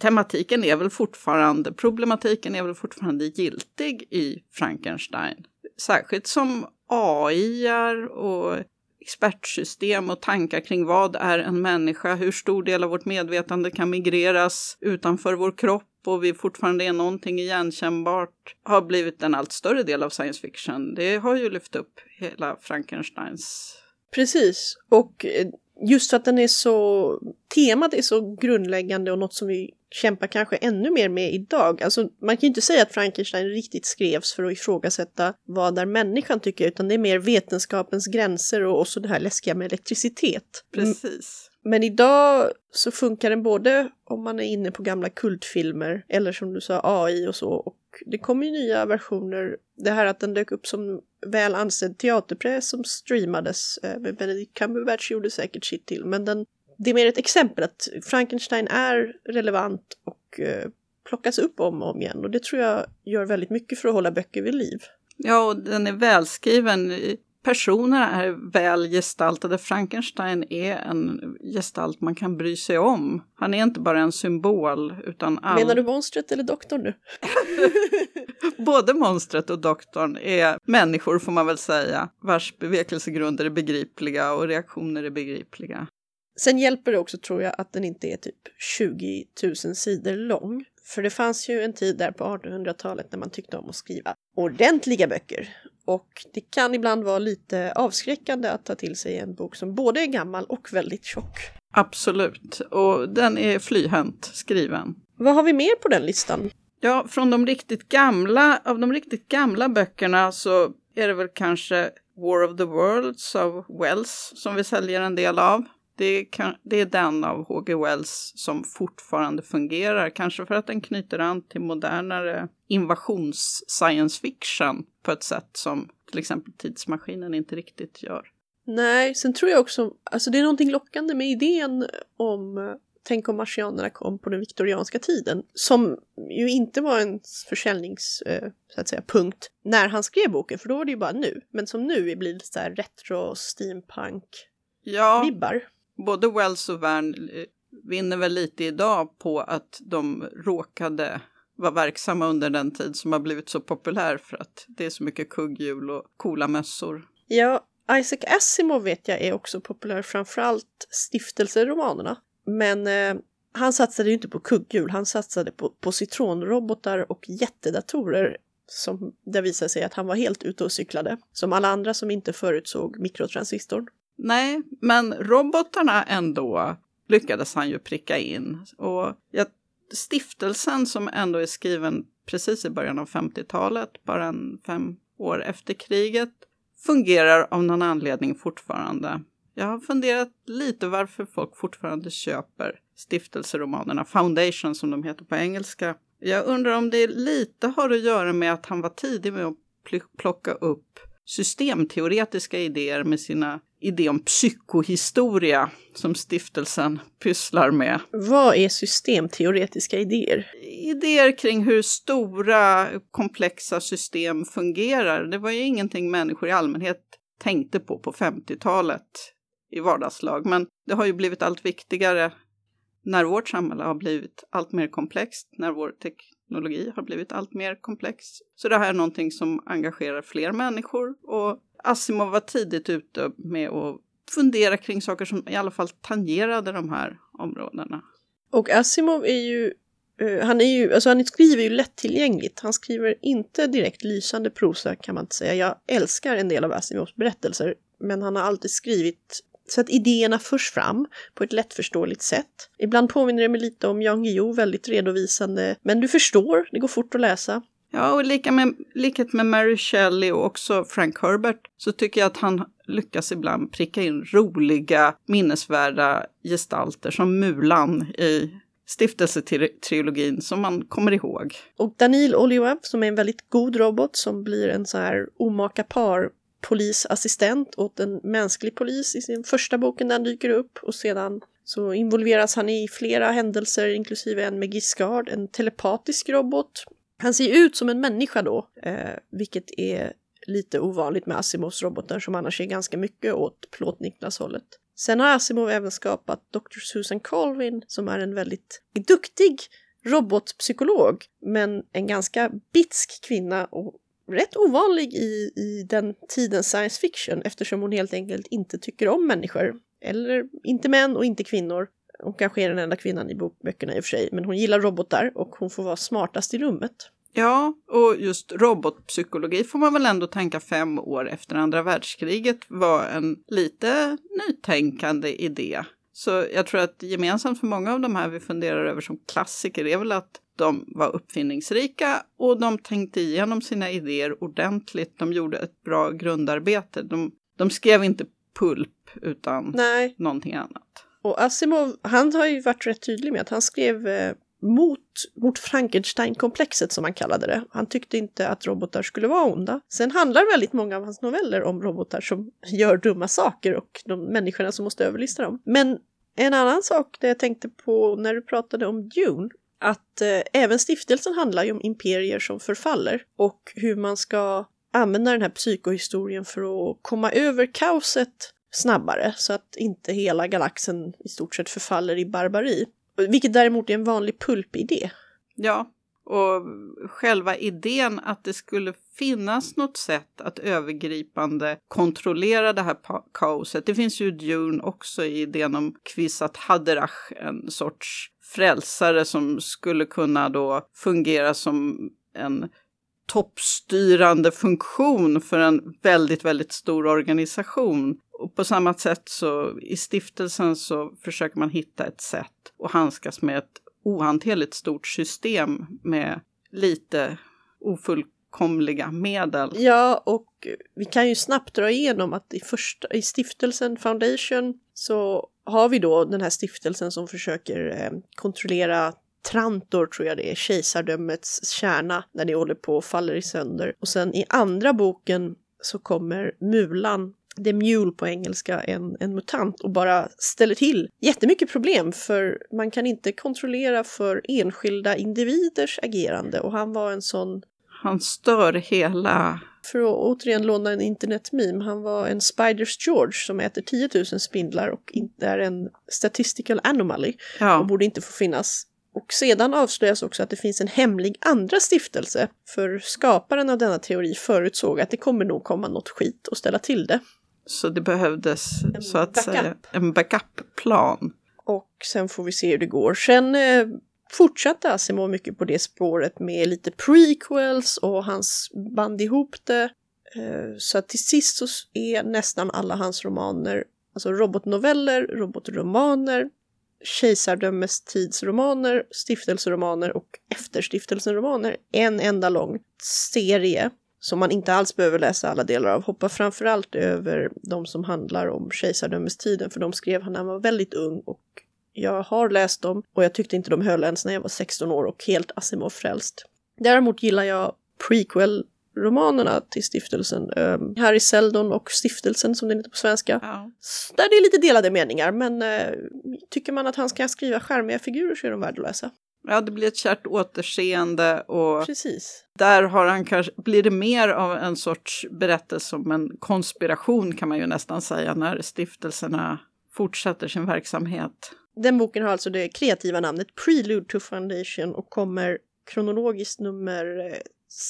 tematiken är väl fortfarande, problematiken är väl fortfarande giltig i Frankenstein. Särskilt som AI och expertsystem och tankar kring vad är en människa, hur stor del av vårt medvetande kan migreras utanför vår kropp och vi fortfarande är någonting igenkännbart? Har blivit en allt större del av science fiction. Det har ju lyft upp hela Frankensteins Precis, och eh, just för att den är så, temat är så grundläggande och något som vi kämpar kanske ännu mer med idag. Alltså man kan ju inte säga att Frankenstein riktigt skrevs för att ifrågasätta vad är människan tycker, utan det är mer vetenskapens gränser och också det här läskiga med elektricitet. Mm, Precis. Men idag så funkar den både om man är inne på gamla kultfilmer eller som du sa AI och så. Och det kommer ju nya versioner. Det här att den dök upp som väl ansedd teaterpjäs som streamades. Eh, Benedict Cumberbatch gjorde säkert sitt till. Men den, det är mer ett exempel att Frankenstein är relevant och eh, plockas upp om och om igen. Och det tror jag gör väldigt mycket för att hålla böcker vid liv. Ja, och den är välskriven. Personerna är väl gestaltade. Frankenstein är en gestalt man kan bry sig om. Han är inte bara en symbol, utan all... Menar du monstret eller doktorn nu? (laughs) Både monstret och doktorn är människor, får man väl säga, vars bevekelsegrunder är begripliga och reaktioner är begripliga. Sen hjälper det också, tror jag, att den inte är typ 20 000 sidor lång. För det fanns ju en tid där på 1800-talet när man tyckte om att skriva ordentliga böcker. Och det kan ibland vara lite avskräckande att ta till sig en bok som både är gammal och väldigt tjock. Absolut, och den är flyhänt skriven. Vad har vi mer på den listan? Ja, från de riktigt gamla, av de riktigt gamla böckerna så är det väl kanske War of the Worlds av Wells som vi säljer en del av. Det är, kan, det är den av H.G. Wells som fortfarande fungerar, kanske för att den knyter an till modernare invasions-science fiction på ett sätt som till exempel tidsmaskinen inte riktigt gör. Nej, sen tror jag också, alltså det är någonting lockande med idén om Tänk om marsianerna kom på den viktorianska tiden, som ju inte var en försäljnings, eh, så att säga, punkt när han skrev boken, för då var det ju bara nu. Men som nu blir det så här retro, steampunk-vibbar. Ja, både Wells och Wern eh, vinner väl lite idag på att de råkade vara verksamma under den tid som har blivit så populär för att det är så mycket kugghjul och coola mössor. Ja, Isaac Asimov vet jag är också populär, framförallt stiftelseromanerna. Men eh, han satsade ju inte på kugghjul, han satsade på citronrobotar och jättedatorer som det visade sig att han var helt ute och cyklade. Som alla andra som inte förutsåg mikrotransistorn. Nej, men robotarna ändå lyckades han ju pricka in. Och jag, stiftelsen som ändå är skriven precis i början av 50-talet, bara en fem år efter kriget, fungerar av någon anledning fortfarande. Jag har funderat lite varför folk fortfarande köper stiftelseromanerna, Foundation som de heter på engelska. Jag undrar om det lite har att göra med att han var tidig med att plocka upp systemteoretiska idéer med sina idéer om psykohistoria som stiftelsen pysslar med. Vad är systemteoretiska idéer? Idéer kring hur stora komplexa system fungerar. Det var ju ingenting människor i allmänhet tänkte på på 50-talet i vardagslag. Men det har ju blivit allt viktigare när vårt samhälle har blivit allt mer komplext, när vår teknologi har blivit allt mer komplex. Så det här är någonting som engagerar fler människor och Asimov var tidigt ute med att fundera kring saker som i alla fall tangerade de här områdena. Och Asimov är ju eh, han, är ju, alltså han skriver ju lättillgängligt. Han skriver inte direkt lysande prosa kan man inte säga. Jag älskar en del av Asimovs berättelser, men han har alltid skrivit så att idéerna förs fram på ett lättförståeligt sätt. Ibland påminner det mig lite om Jan Guillou, väldigt redovisande, men du förstår, det går fort att läsa. Ja, och lika med, likhet med Mary Shelley och också Frank Herbert så tycker jag att han lyckas ibland pricka in roliga, minnesvärda gestalter som Mulan i stiftelsetrilogin som man kommer ihåg. Och Danil Oliev som är en väldigt god robot som blir en så här omaka par polisassistent åt en mänsklig polis i sin första boken där han dyker upp och sedan så involveras han i flera händelser inklusive en med Giscard, en telepatisk robot. Han ser ut som en människa då, eh, vilket är lite ovanligt med Asimovs robotar som annars är ganska mycket åt plåt-Niklas-hållet. Sen har Asimov även skapat Dr. Susan Colvin som är en väldigt duktig robotpsykolog, men en ganska bitsk kvinna och rätt ovanlig i, i den tidens science fiction eftersom hon helt enkelt inte tycker om människor. Eller inte män och inte kvinnor. Hon kanske är den enda kvinnan i böckerna i och för sig, men hon gillar robotar och hon får vara smartast i rummet. Ja, och just robotpsykologi får man väl ändå tänka fem år efter andra världskriget var en lite nytänkande idé. Så jag tror att gemensamt för många av de här vi funderar över som klassiker är väl att de var uppfinningsrika och de tänkte igenom sina idéer ordentligt. De gjorde ett bra grundarbete. De, de skrev inte pulp utan Nej. någonting annat. Och Asimov, han har ju varit rätt tydlig med att han skrev eh, mot, mot Frankenstein-komplexet som han kallade det. Han tyckte inte att robotar skulle vara onda. Sen handlar väldigt många av hans noveller om robotar som (laughs) gör dumma saker och de människorna som måste överlista dem. Men en annan sak det jag tänkte på när du pratade om Dune, att eh, även stiftelsen handlar ju om imperier som förfaller och hur man ska använda den här psykohistorien för att komma över kaoset snabbare så att inte hela galaxen i stort sett förfaller i barbari. Vilket däremot är en vanlig pulpidé. Ja, och själva idén att det skulle finnas något sätt att övergripande kontrollera det här kaoset. Det finns ju Dune också i idén om Kwisat Haderach, en sorts frälsare som skulle kunna då fungera som en toppstyrande funktion för en väldigt, väldigt stor organisation. Och på samma sätt så i stiftelsen så försöker man hitta ett sätt att handskas med ett ohanterligt stort system med lite ofullkomliga medel. Ja, och vi kan ju snabbt dra igenom att i, första, i stiftelsen Foundation så har vi då den här stiftelsen som försöker eh, kontrollera Trantor tror jag det är, kejsardömets kärna, när det håller på och faller i sönder. Och sen i andra boken så kommer Mulan The Mule på engelska, en, en mutant och bara ställer till jättemycket problem för man kan inte kontrollera för enskilda individers agerande och han var en sån... Han stör hela... För att återigen låna en internetmeme, han var en Spiders George som äter 10 000 spindlar och inte är en statistical anomaly ja. och borde inte få finnas. Och sedan avslöjas också att det finns en hemlig andra stiftelse, för skaparen av denna teori förutsåg att det kommer nog komma något skit och ställa till det. Så det behövdes en så att backup. säga en backup-plan. Och sen får vi se hur det går. Sen eh, fortsatte Asimov mycket på det spåret med lite prequels och hans band ihop det. Eh, så att till sist så är nästan alla hans romaner, alltså robotnoveller, robotromaner, kejsardömestidsromaner, stiftelseromaner och efterstiftelseromaner en enda lång serie som man inte alls behöver läsa alla delar av. Hoppa framförallt över de som handlar om kejsardömestiden, för de skrev han när han var väldigt ung och jag har läst dem och jag tyckte inte de höll ens när jag var 16 år och helt Asimov-frälst. Däremot gillar jag prequel romanerna till stiftelsen. Um, Harry Seldon och stiftelsen som den heter på svenska. Ja. Där det är lite delade meningar men uh, tycker man att han ska skriva skärmiga figurer så är de värda att läsa. Ja, det blir ett kärt återseende och Precis. där har han kanske, blir det mer av en sorts berättelse om en konspiration kan man ju nästan säga när stiftelserna fortsätter sin verksamhet. Den boken har alltså det kreativa namnet Prelude to Foundation och kommer kronologiskt nummer eh,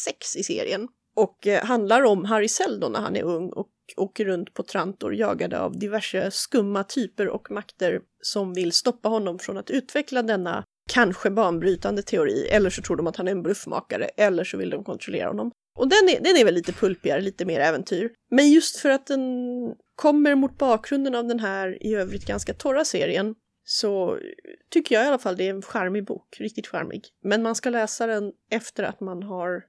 sex i serien. Och eh, handlar om Harry Seldon när han är ung och åker runt på Trantor jagade av diverse skumma typer och makter som vill stoppa honom från att utveckla denna kanske banbrytande teori, eller så tror de att han är en bluffmakare, eller så vill de kontrollera honom. Och den är, den är väl lite pulpigare, lite mer äventyr. Men just för att den kommer mot bakgrunden av den här i övrigt ganska torra serien så tycker jag i alla fall det är en charmig bok, riktigt charmig. Men man ska läsa den efter att man har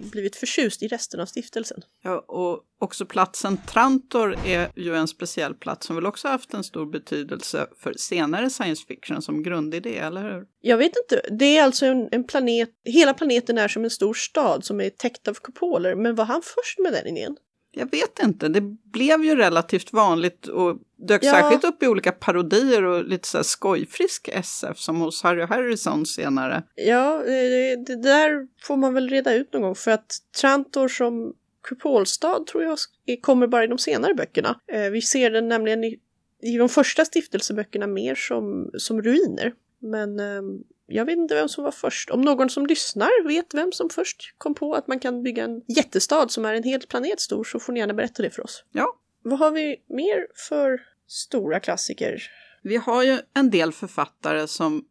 blivit förtjust i resten av stiftelsen. Ja, och också platsen Trantor är ju en speciell plats som väl också haft en stor betydelse för senare science fiction som grundidé, eller hur? Jag vet inte. Det är alltså en, en planet, hela planeten är som en stor stad som är täckt av kupoler, men var han först med den idén? Jag vet inte, det blev ju relativt vanligt och dök Ja. särskilt upp i olika parodier och lite så här skojfrisk SF som hos Harry Harrison senare. Ja, det, det där får man väl reda ut någon gång för att Trantor som kupolstad tror jag kommer bara i de senare böckerna. Eh, vi ser den nämligen i, i de första stiftelseböckerna mer som, som ruiner. Men eh, jag vet inte vem som var först. Om någon som lyssnar vet vem som först kom på att man kan bygga en jättestad som är en hel planet stor så får ni gärna berätta det för oss. Ja, Vad har vi mer för stora klassiker? vi har ju en del författare som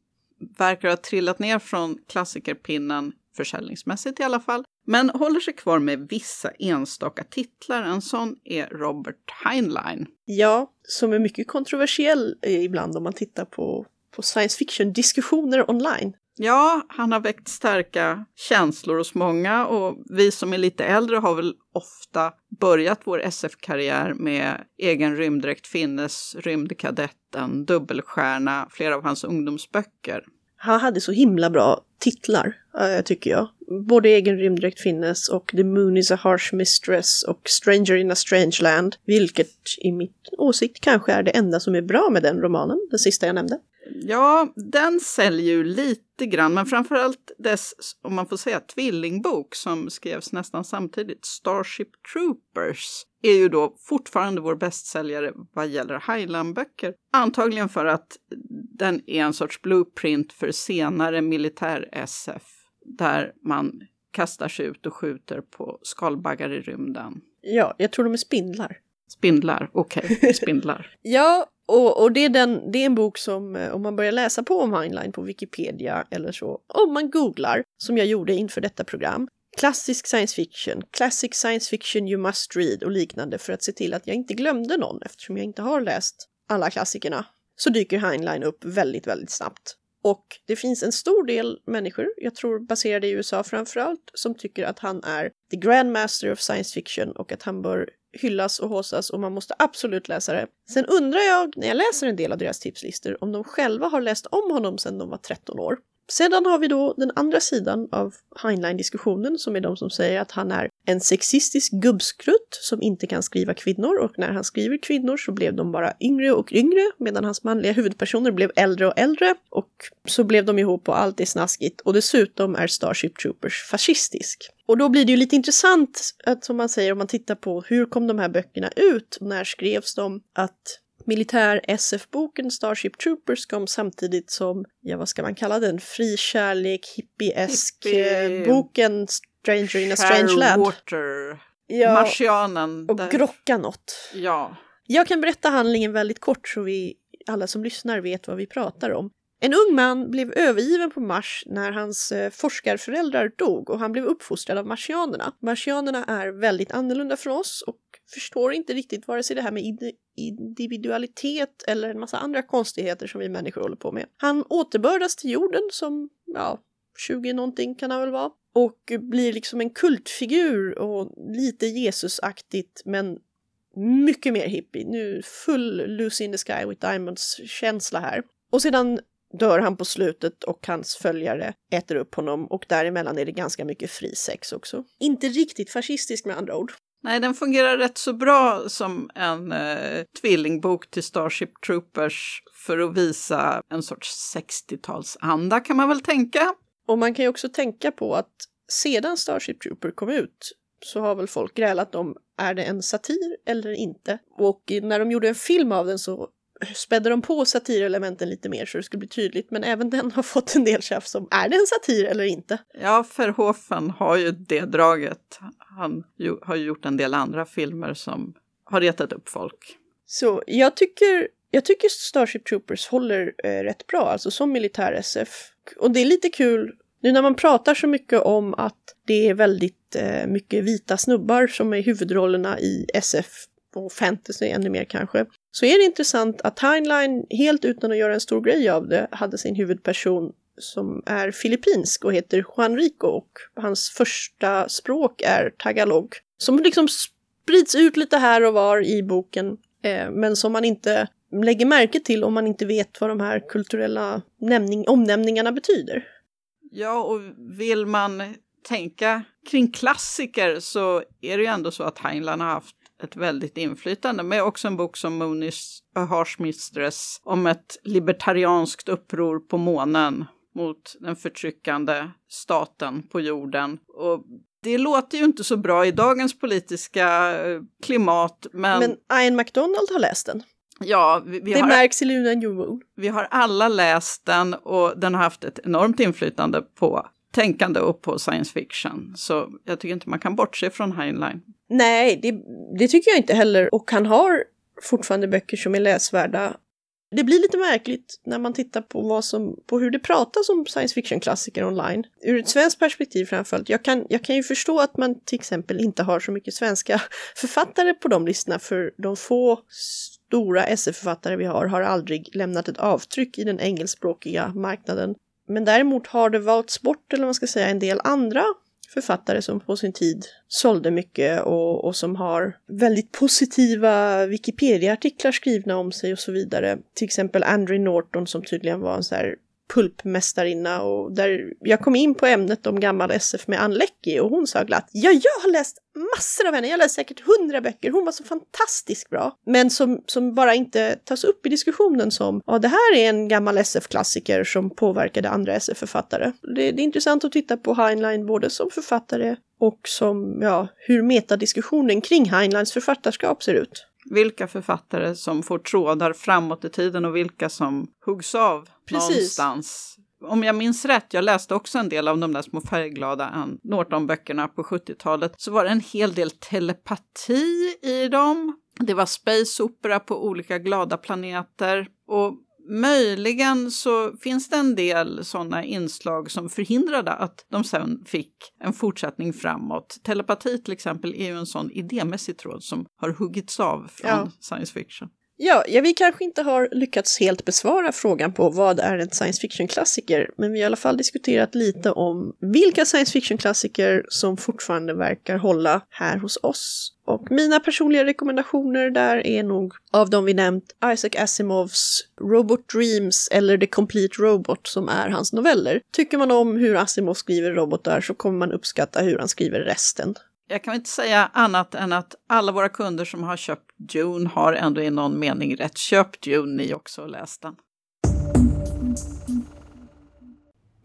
verkar ha trillat ner från klassikerpinnen, försäljningsmässigt i alla fall, men håller sig kvar med vissa enstaka titlar. En sån är Robert Heinlein. Ja, som är mycket kontroversiell eh, ibland om man tittar på, på science fiction-diskussioner online. Ja, han har väckt starka känslor hos många och vi som är lite äldre har väl ofta börjat vår SF-karriär med egen rymddräkt Finnes, Rymdkadetten, Dubbelstjärna, flera av hans ungdomsböcker. Han hade så himla bra titlar, äh, tycker jag. Både Egen rymddräkt finnes och The Moon is a harsh mistress och Stranger in a strange land. Vilket i mitt åsikt kanske är det enda som är bra med den romanen, den sista jag nämnde. Ja, den säljer ju lite grann, men framförallt dess, om man får säga, tvillingbok som skrevs nästan samtidigt, Starship Troopers, är ju då fortfarande vår bästsäljare vad gäller Highland-böcker. Antagligen för att den är en sorts blueprint för senare militär-SF, där man kastar sig ut och skjuter på skalbaggar i rymden. Ja, jag tror de är spindlar. Spindlar, okej, okay, (laughs) spindlar. ja, och, och det, är den, det är en bok som, eh, om man börjar läsa på om Heinlein på Wikipedia eller så, om man googlar, som jag gjorde inför detta program, klassisk science fiction, classic science fiction you must read och liknande för att se till att jag inte glömde någon eftersom jag inte har läst alla klassikerna, så dyker Heinlein upp väldigt, väldigt snabbt. Och det finns en stor del människor, jag tror baserade i USA framförallt, som tycker att han är the grandmaster of science fiction och att han bör hyllas och håsas och man måste absolut läsa det. Sen undrar jag, när jag läser en del av deras tipslistor, om de själva har läst om honom sedan de var 13 år. Sedan har vi då den andra sidan av Heinlein-diskussionen som är de som säger att han är en sexistisk gubbskrutt som inte kan skriva kvinnor. Och när han skriver kvinnor så blev de bara yngre och yngre medan hans manliga huvudpersoner blev äldre och äldre. Och så blev de ihop och allt är snaskigt. Och dessutom är Starship Troopers fascistisk. Och då blir det ju lite intressant att som man säger om man tittar på hur kom de här böckerna ut? Och när skrevs de? Att militär SF-boken Starship Troopers kom samtidigt som, ja vad ska man kalla den, fri kärlek, hippie-esk Hippie. boken Stranger in a Strange Land. Water. Ja, Marsianen. Och där. grocka något. Ja. Jag kan berätta handlingen väldigt kort så vi alla som lyssnar vet vad vi pratar om. En ung man blev övergiven på Mars när hans eh, forskarföräldrar dog och han blev uppfostrad av marsianerna. Marsianerna är väldigt annorlunda från oss och förstår inte riktigt vare sig det här med individualitet eller en massa andra konstigheter som vi människor håller på med. Han återbördas till jorden som, ja, 20 någonting kan han väl vara. Och blir liksom en kultfigur och lite Jesusaktigt men mycket mer hippie. Nu full Lucy in the Sky with Diamonds känsla här. Och sedan dör han på slutet och hans följare äter upp honom och däremellan är det ganska mycket fri sex också. Inte riktigt fascistisk med andra ord. Nej, den fungerar rätt så bra som en eh, tvillingbok till Starship Troopers för att visa en sorts 60-talsanda kan man väl tänka. Och man kan ju också tänka på att sedan Starship Trooper kom ut så har väl folk grälat om är det en satir eller inte. Och när de gjorde en film av den så spädde de på satirelementen lite mer så det skulle bli tydligt. Men även den har fått en del tjafs om är det en satir eller inte. Ja, Verhoeven har ju det draget. Han ju, har gjort en del andra filmer som har retat upp folk. Så jag tycker, jag tycker Starship Troopers håller eh, rätt bra, alltså som militär-SF. Och det är lite kul nu när man pratar så mycket om att det är väldigt eh, mycket vita snubbar som är huvudrollerna i SF och fantasy ännu mer kanske, så är det intressant att Heinlein, helt utan att göra en stor grej av det, hade sin huvudperson som är filippinsk och heter Juan Rico och hans första språk är tagalog. Som liksom sprids ut lite här och var i boken, eh, men som man inte lägger märke till om man inte vet vad de här kulturella nämning, omnämningarna betyder. Ja, och vill man tänka kring klassiker så är det ju ändå så att Heinlein har haft ett väldigt inflytande med också en bok som Moonis A Harsh Mistress om ett libertarianskt uppror på månen mot den förtryckande staten på jorden. Och det låter ju inte så bra i dagens politiska eh, klimat, men... Men Ian MacDonald har läst den. Ja, vi, vi det har, märks i Luna New Moon. Vi har alla läst den och den har haft ett enormt inflytande på tänkande och på science fiction. Så jag tycker inte man kan bortse från Heinlein. Nej, det, det tycker jag inte heller. Och han har fortfarande böcker som är läsvärda. Det blir lite märkligt när man tittar på, vad som, på hur det pratas om science fiction-klassiker online. Ur ett svenskt perspektiv framförallt. Jag kan, jag kan ju förstå att man till exempel inte har så mycket svenska (laughs) författare på de listorna för de få stora SF-författare vi har har aldrig lämnat ett avtryck i den engelskspråkiga marknaden. Men däremot har det valts bort, eller man ska säga, en del andra författare som på sin tid sålde mycket och, och som har väldigt positiva Wikipedia-artiklar skrivna om sig och så vidare. Till exempel Andrew Norton som tydligen var en så här pulpmästarinna och där jag kom in på ämnet om gammal SF med Ann Leckie och hon sa glatt ja, jag har läst massor av henne, jag har läst säkert hundra böcker, hon var så fantastiskt bra. Men som, som bara inte tas upp i diskussionen som ja, det här är en gammal SF-klassiker som påverkade andra SF-författare. Det, det är intressant att titta på Heinlein både som författare och som, ja, hur metadiskussionen kring Heinleins författarskap ser ut. Vilka författare som får trådar framåt i tiden och vilka som huggs av Precis. någonstans. Om jag minns rätt, jag läste också en del av de där små färgglada Norton-böckerna på 70-talet, så var det en hel del telepati i dem. Det var space opera på olika glada planeter och möjligen så finns det en del sådana inslag som förhindrade att de sen fick en fortsättning framåt. Telepati till exempel är ju en sån idémässig tråd som har huggits av från Ja. science fiction. Ja, ja, vi kanske inte har lyckats helt besvara frågan på vad är en science fiction-klassiker, men vi har i alla fall diskuterat lite om vilka science fiction-klassiker som fortfarande verkar hålla här hos oss. Och mina personliga rekommendationer där är nog av de vi nämnt Isaac Asimovs Robot Dreams eller The Complete Robot som är hans noveller. Tycker man om hur Asimov skriver robotar så kommer man uppskatta hur han skriver resten. Jag kan inte säga annat än att alla våra kunder som har köpt Dune har ändå i någon mening rätt. Köp Dune ni också och läs den.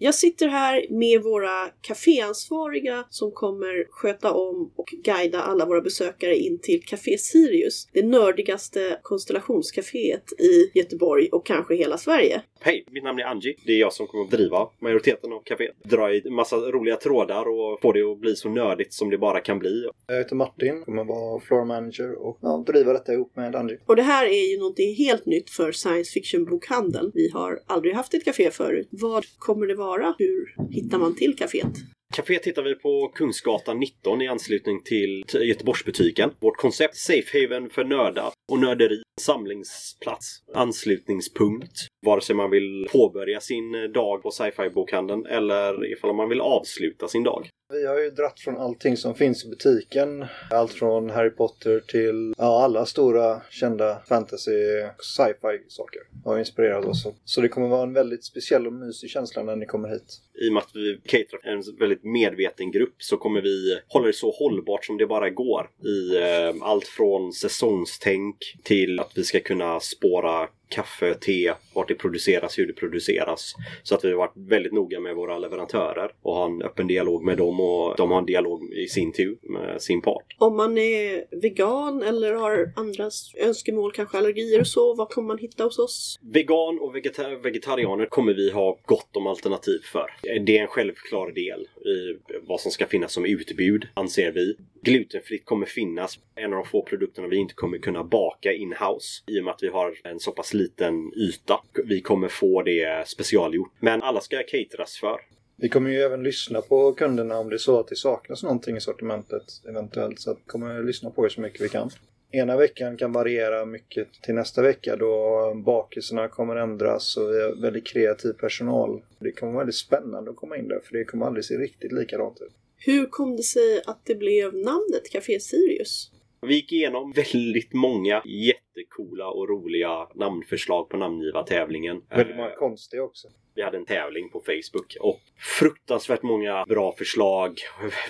Jag sitter här med våra kaféansvariga som kommer sköta om och guida alla våra besökare in till Café Sirius, det nördigaste konstellationscaféet i Göteborg och kanske hela Sverige. Hej, mitt namn är Angie. Det är jag som kommer att driva majoriteten av kaféet. Dra i massa roliga trådar och få det att bli så nördigt som det bara kan bli. Jag heter Martin, kommer vara floor manager och ja, driva detta ihop med Angie. Och det här är ju någonting helt nytt för science fiction-bokhandeln. Vi har aldrig haft ett café förut. Vad kommer det vara? Hur hittar man till kaféet? Caféet hittar vi på Kungsgatan 19 i anslutning till till Göteborgsbutiken. Vårt koncept Safe Haven för nördar och nörderi. Samlingsplats, anslutningspunkt. Vare sig man vill påbörja sin dag på sci-fi bokhandeln eller ifall man vill avsluta sin dag. Vi har ju dratt från allting som finns i butiken. Allt från Harry Potter till ja, alla stora kända fantasy och sci-fi saker har inspirerat oss. Så det kommer vara en väldigt speciell och mysig känsla när ni kommer hit. I och med att vi caterar en väldigt medveten grupp så kommer vi hålla det så hållbart som det bara går. I eh, allt från säsongstänk till att vi ska kunna spåra kaffe, te, vart det produceras, hur det produceras. Så att vi har varit väldigt noga med våra leverantörer och har en öppen dialog med dem och de har en dialog i sin tur med sin part. Om man är vegan eller har andra önskemål, kanske allergier och så, vad kommer man hitta hos oss? Vegan och vegeta- vegetarianer kommer vi ha gott om alternativ för. Det är en självklar del i vad som ska finnas som utbud, anser vi. Glutenfritt kommer finnas. En av de få produkterna vi inte kommer kunna baka in-house i och med att vi har en så pass liten yta. Vi kommer få det specialgjort. Men alla ska cateras för. Vi kommer ju även lyssna på kunderna om det är så att det saknas någonting i sortimentet eventuellt. Så vi kommer lyssna på er så mycket vi kan. Ena veckan kan variera mycket till nästa vecka då bakelserna kommer ändras och vi har väldigt kreativ personal. Det kommer vara väldigt spännande att komma in där för det kommer aldrig se riktigt likadant ut. Hur kom det sig att det blev namnet Café Sirius? Vi gick igenom väldigt många jättekola och roliga namnförslag på namngivartävlingen. Väldigt många konstiga också. Vi hade en tävling på Facebook och fruktansvärt många bra förslag.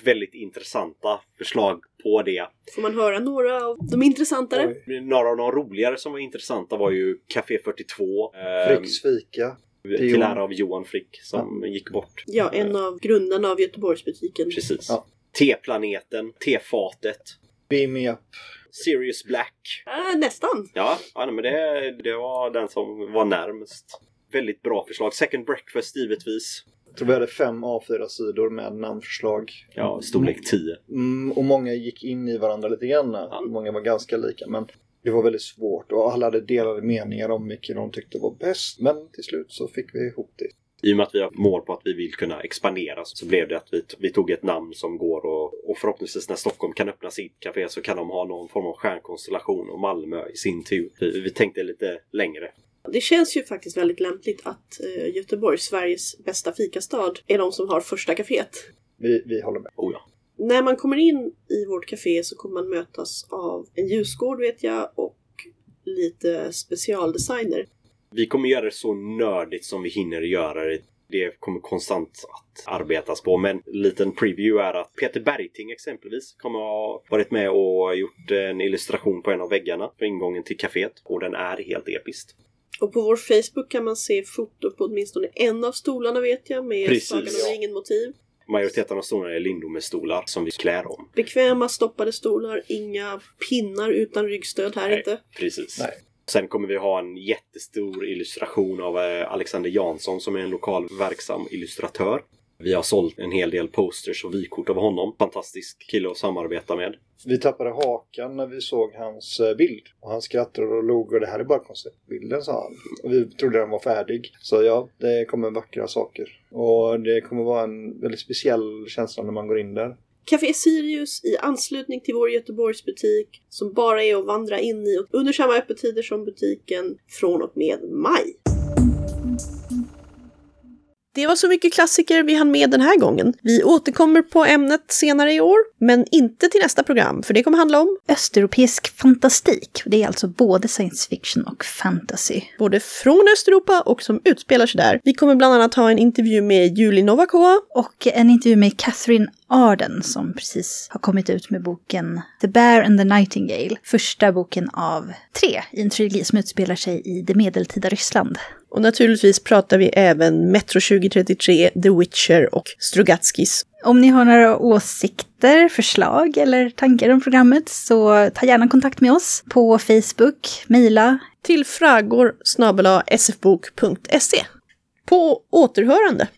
Väldigt intressanta förslag på det. Får man höra några av de intressantare? Oj. Några av de roligare som var intressanta var ju Café 42. eh, Fricks fika. till ära av Johan Frick som gick bort. Ja, en av grundarna av Göteborgsbutiken. Precis. Ja. Teplaneten, Tefatet, Beam me up. Sirius Black. Äh, nästan. Ja, ja men det, det var den som var närmst. Väldigt bra förslag. Second Breakfast givetvis. Jag tror vi hade fem A4-sidor med namnförslag. Ja, storlek 10. Mm, och många gick in i varandra lite grann. Många var ganska lika. Men det var väldigt svårt och alla hade delade meningar om vilken de tyckte var bäst. Men till slut så fick vi ihop det. I och med att vi har mål på att vi vill kunna expandera så blev det att vi, vi tog ett namn som går och, och förhoppningsvis när Stockholm kan öppna sitt café så kan de ha någon form av stjärnkonstellation och Malmö i sin tur. Vi, vi tänkte lite längre. Det känns ju faktiskt väldigt lämpligt att eh, Göteborg, Sveriges bästa fikastad, är de som har första kaféet. Vi, vi håller med. Oh ja. När man kommer in i vårt café så kommer man mötas av en ljusgård vet jag och lite specialdesigner. Vi kommer göra det så nördigt som vi hinner göra det. Det kommer konstant att arbetas på. Men en liten preview är att Peter Bergting exempelvis kommer ha varit med och gjort en illustration på en av väggarna på ingången till kaféet. Och den är helt episkt. Och på vår Facebook kan man se foto på åtminstone en av stolarna vet jag med Precis, Sagan om ja. ringen-motiv. Majoriteten av stolarna är Lindome-stolar som vi klär om. Bekväma stoppade stolar, inga pinnar utan ryggstöd här Nej. inte. Precis. Nej. Sen kommer vi ha en jättestor illustration av eh, Alexander Jansson som är en lokal verksam illustratör. Vi har sålt en hel del posters och vykort av honom. Fantastisk kille att samarbeta med. Vi tappade hakan när vi såg hans eh, bild. Och han skrattade och log och det här är bara konceptbilden sa han. Och vi trodde den var färdig. Så ja, det kommer vackra saker. Och det kommer vara en väldigt speciell känsla när man går in där. Café Sirius i anslutning till vår Göteborgsbutik som bara är att vandra in i under samma öppettider som butiken från och med maj. Det var så mycket klassiker vi hann med den här gången. Vi återkommer på ämnet senare i år, men inte till nästa program, för det kommer handla om Östeuropeisk fantastik. Det är alltså både science fiction och fantasy. både från Östeuropa och som utspelar sig där. Vi kommer bland annat ha en intervju med Julie Novakova Och en intervju med Catherine Arden som precis har kommit ut med boken The Bear and the Nightingale. Första boken av tre i en trilogi som utspelar sig i det medeltida Ryssland. Och naturligtvis pratar vi även Metro 2033, The Witcher och Strugatskis. Om ni har några åsikter, förslag eller tankar om programmet så ta gärna kontakt med oss på Facebook, mejla. Till fragor sfbok.se. På återhörande!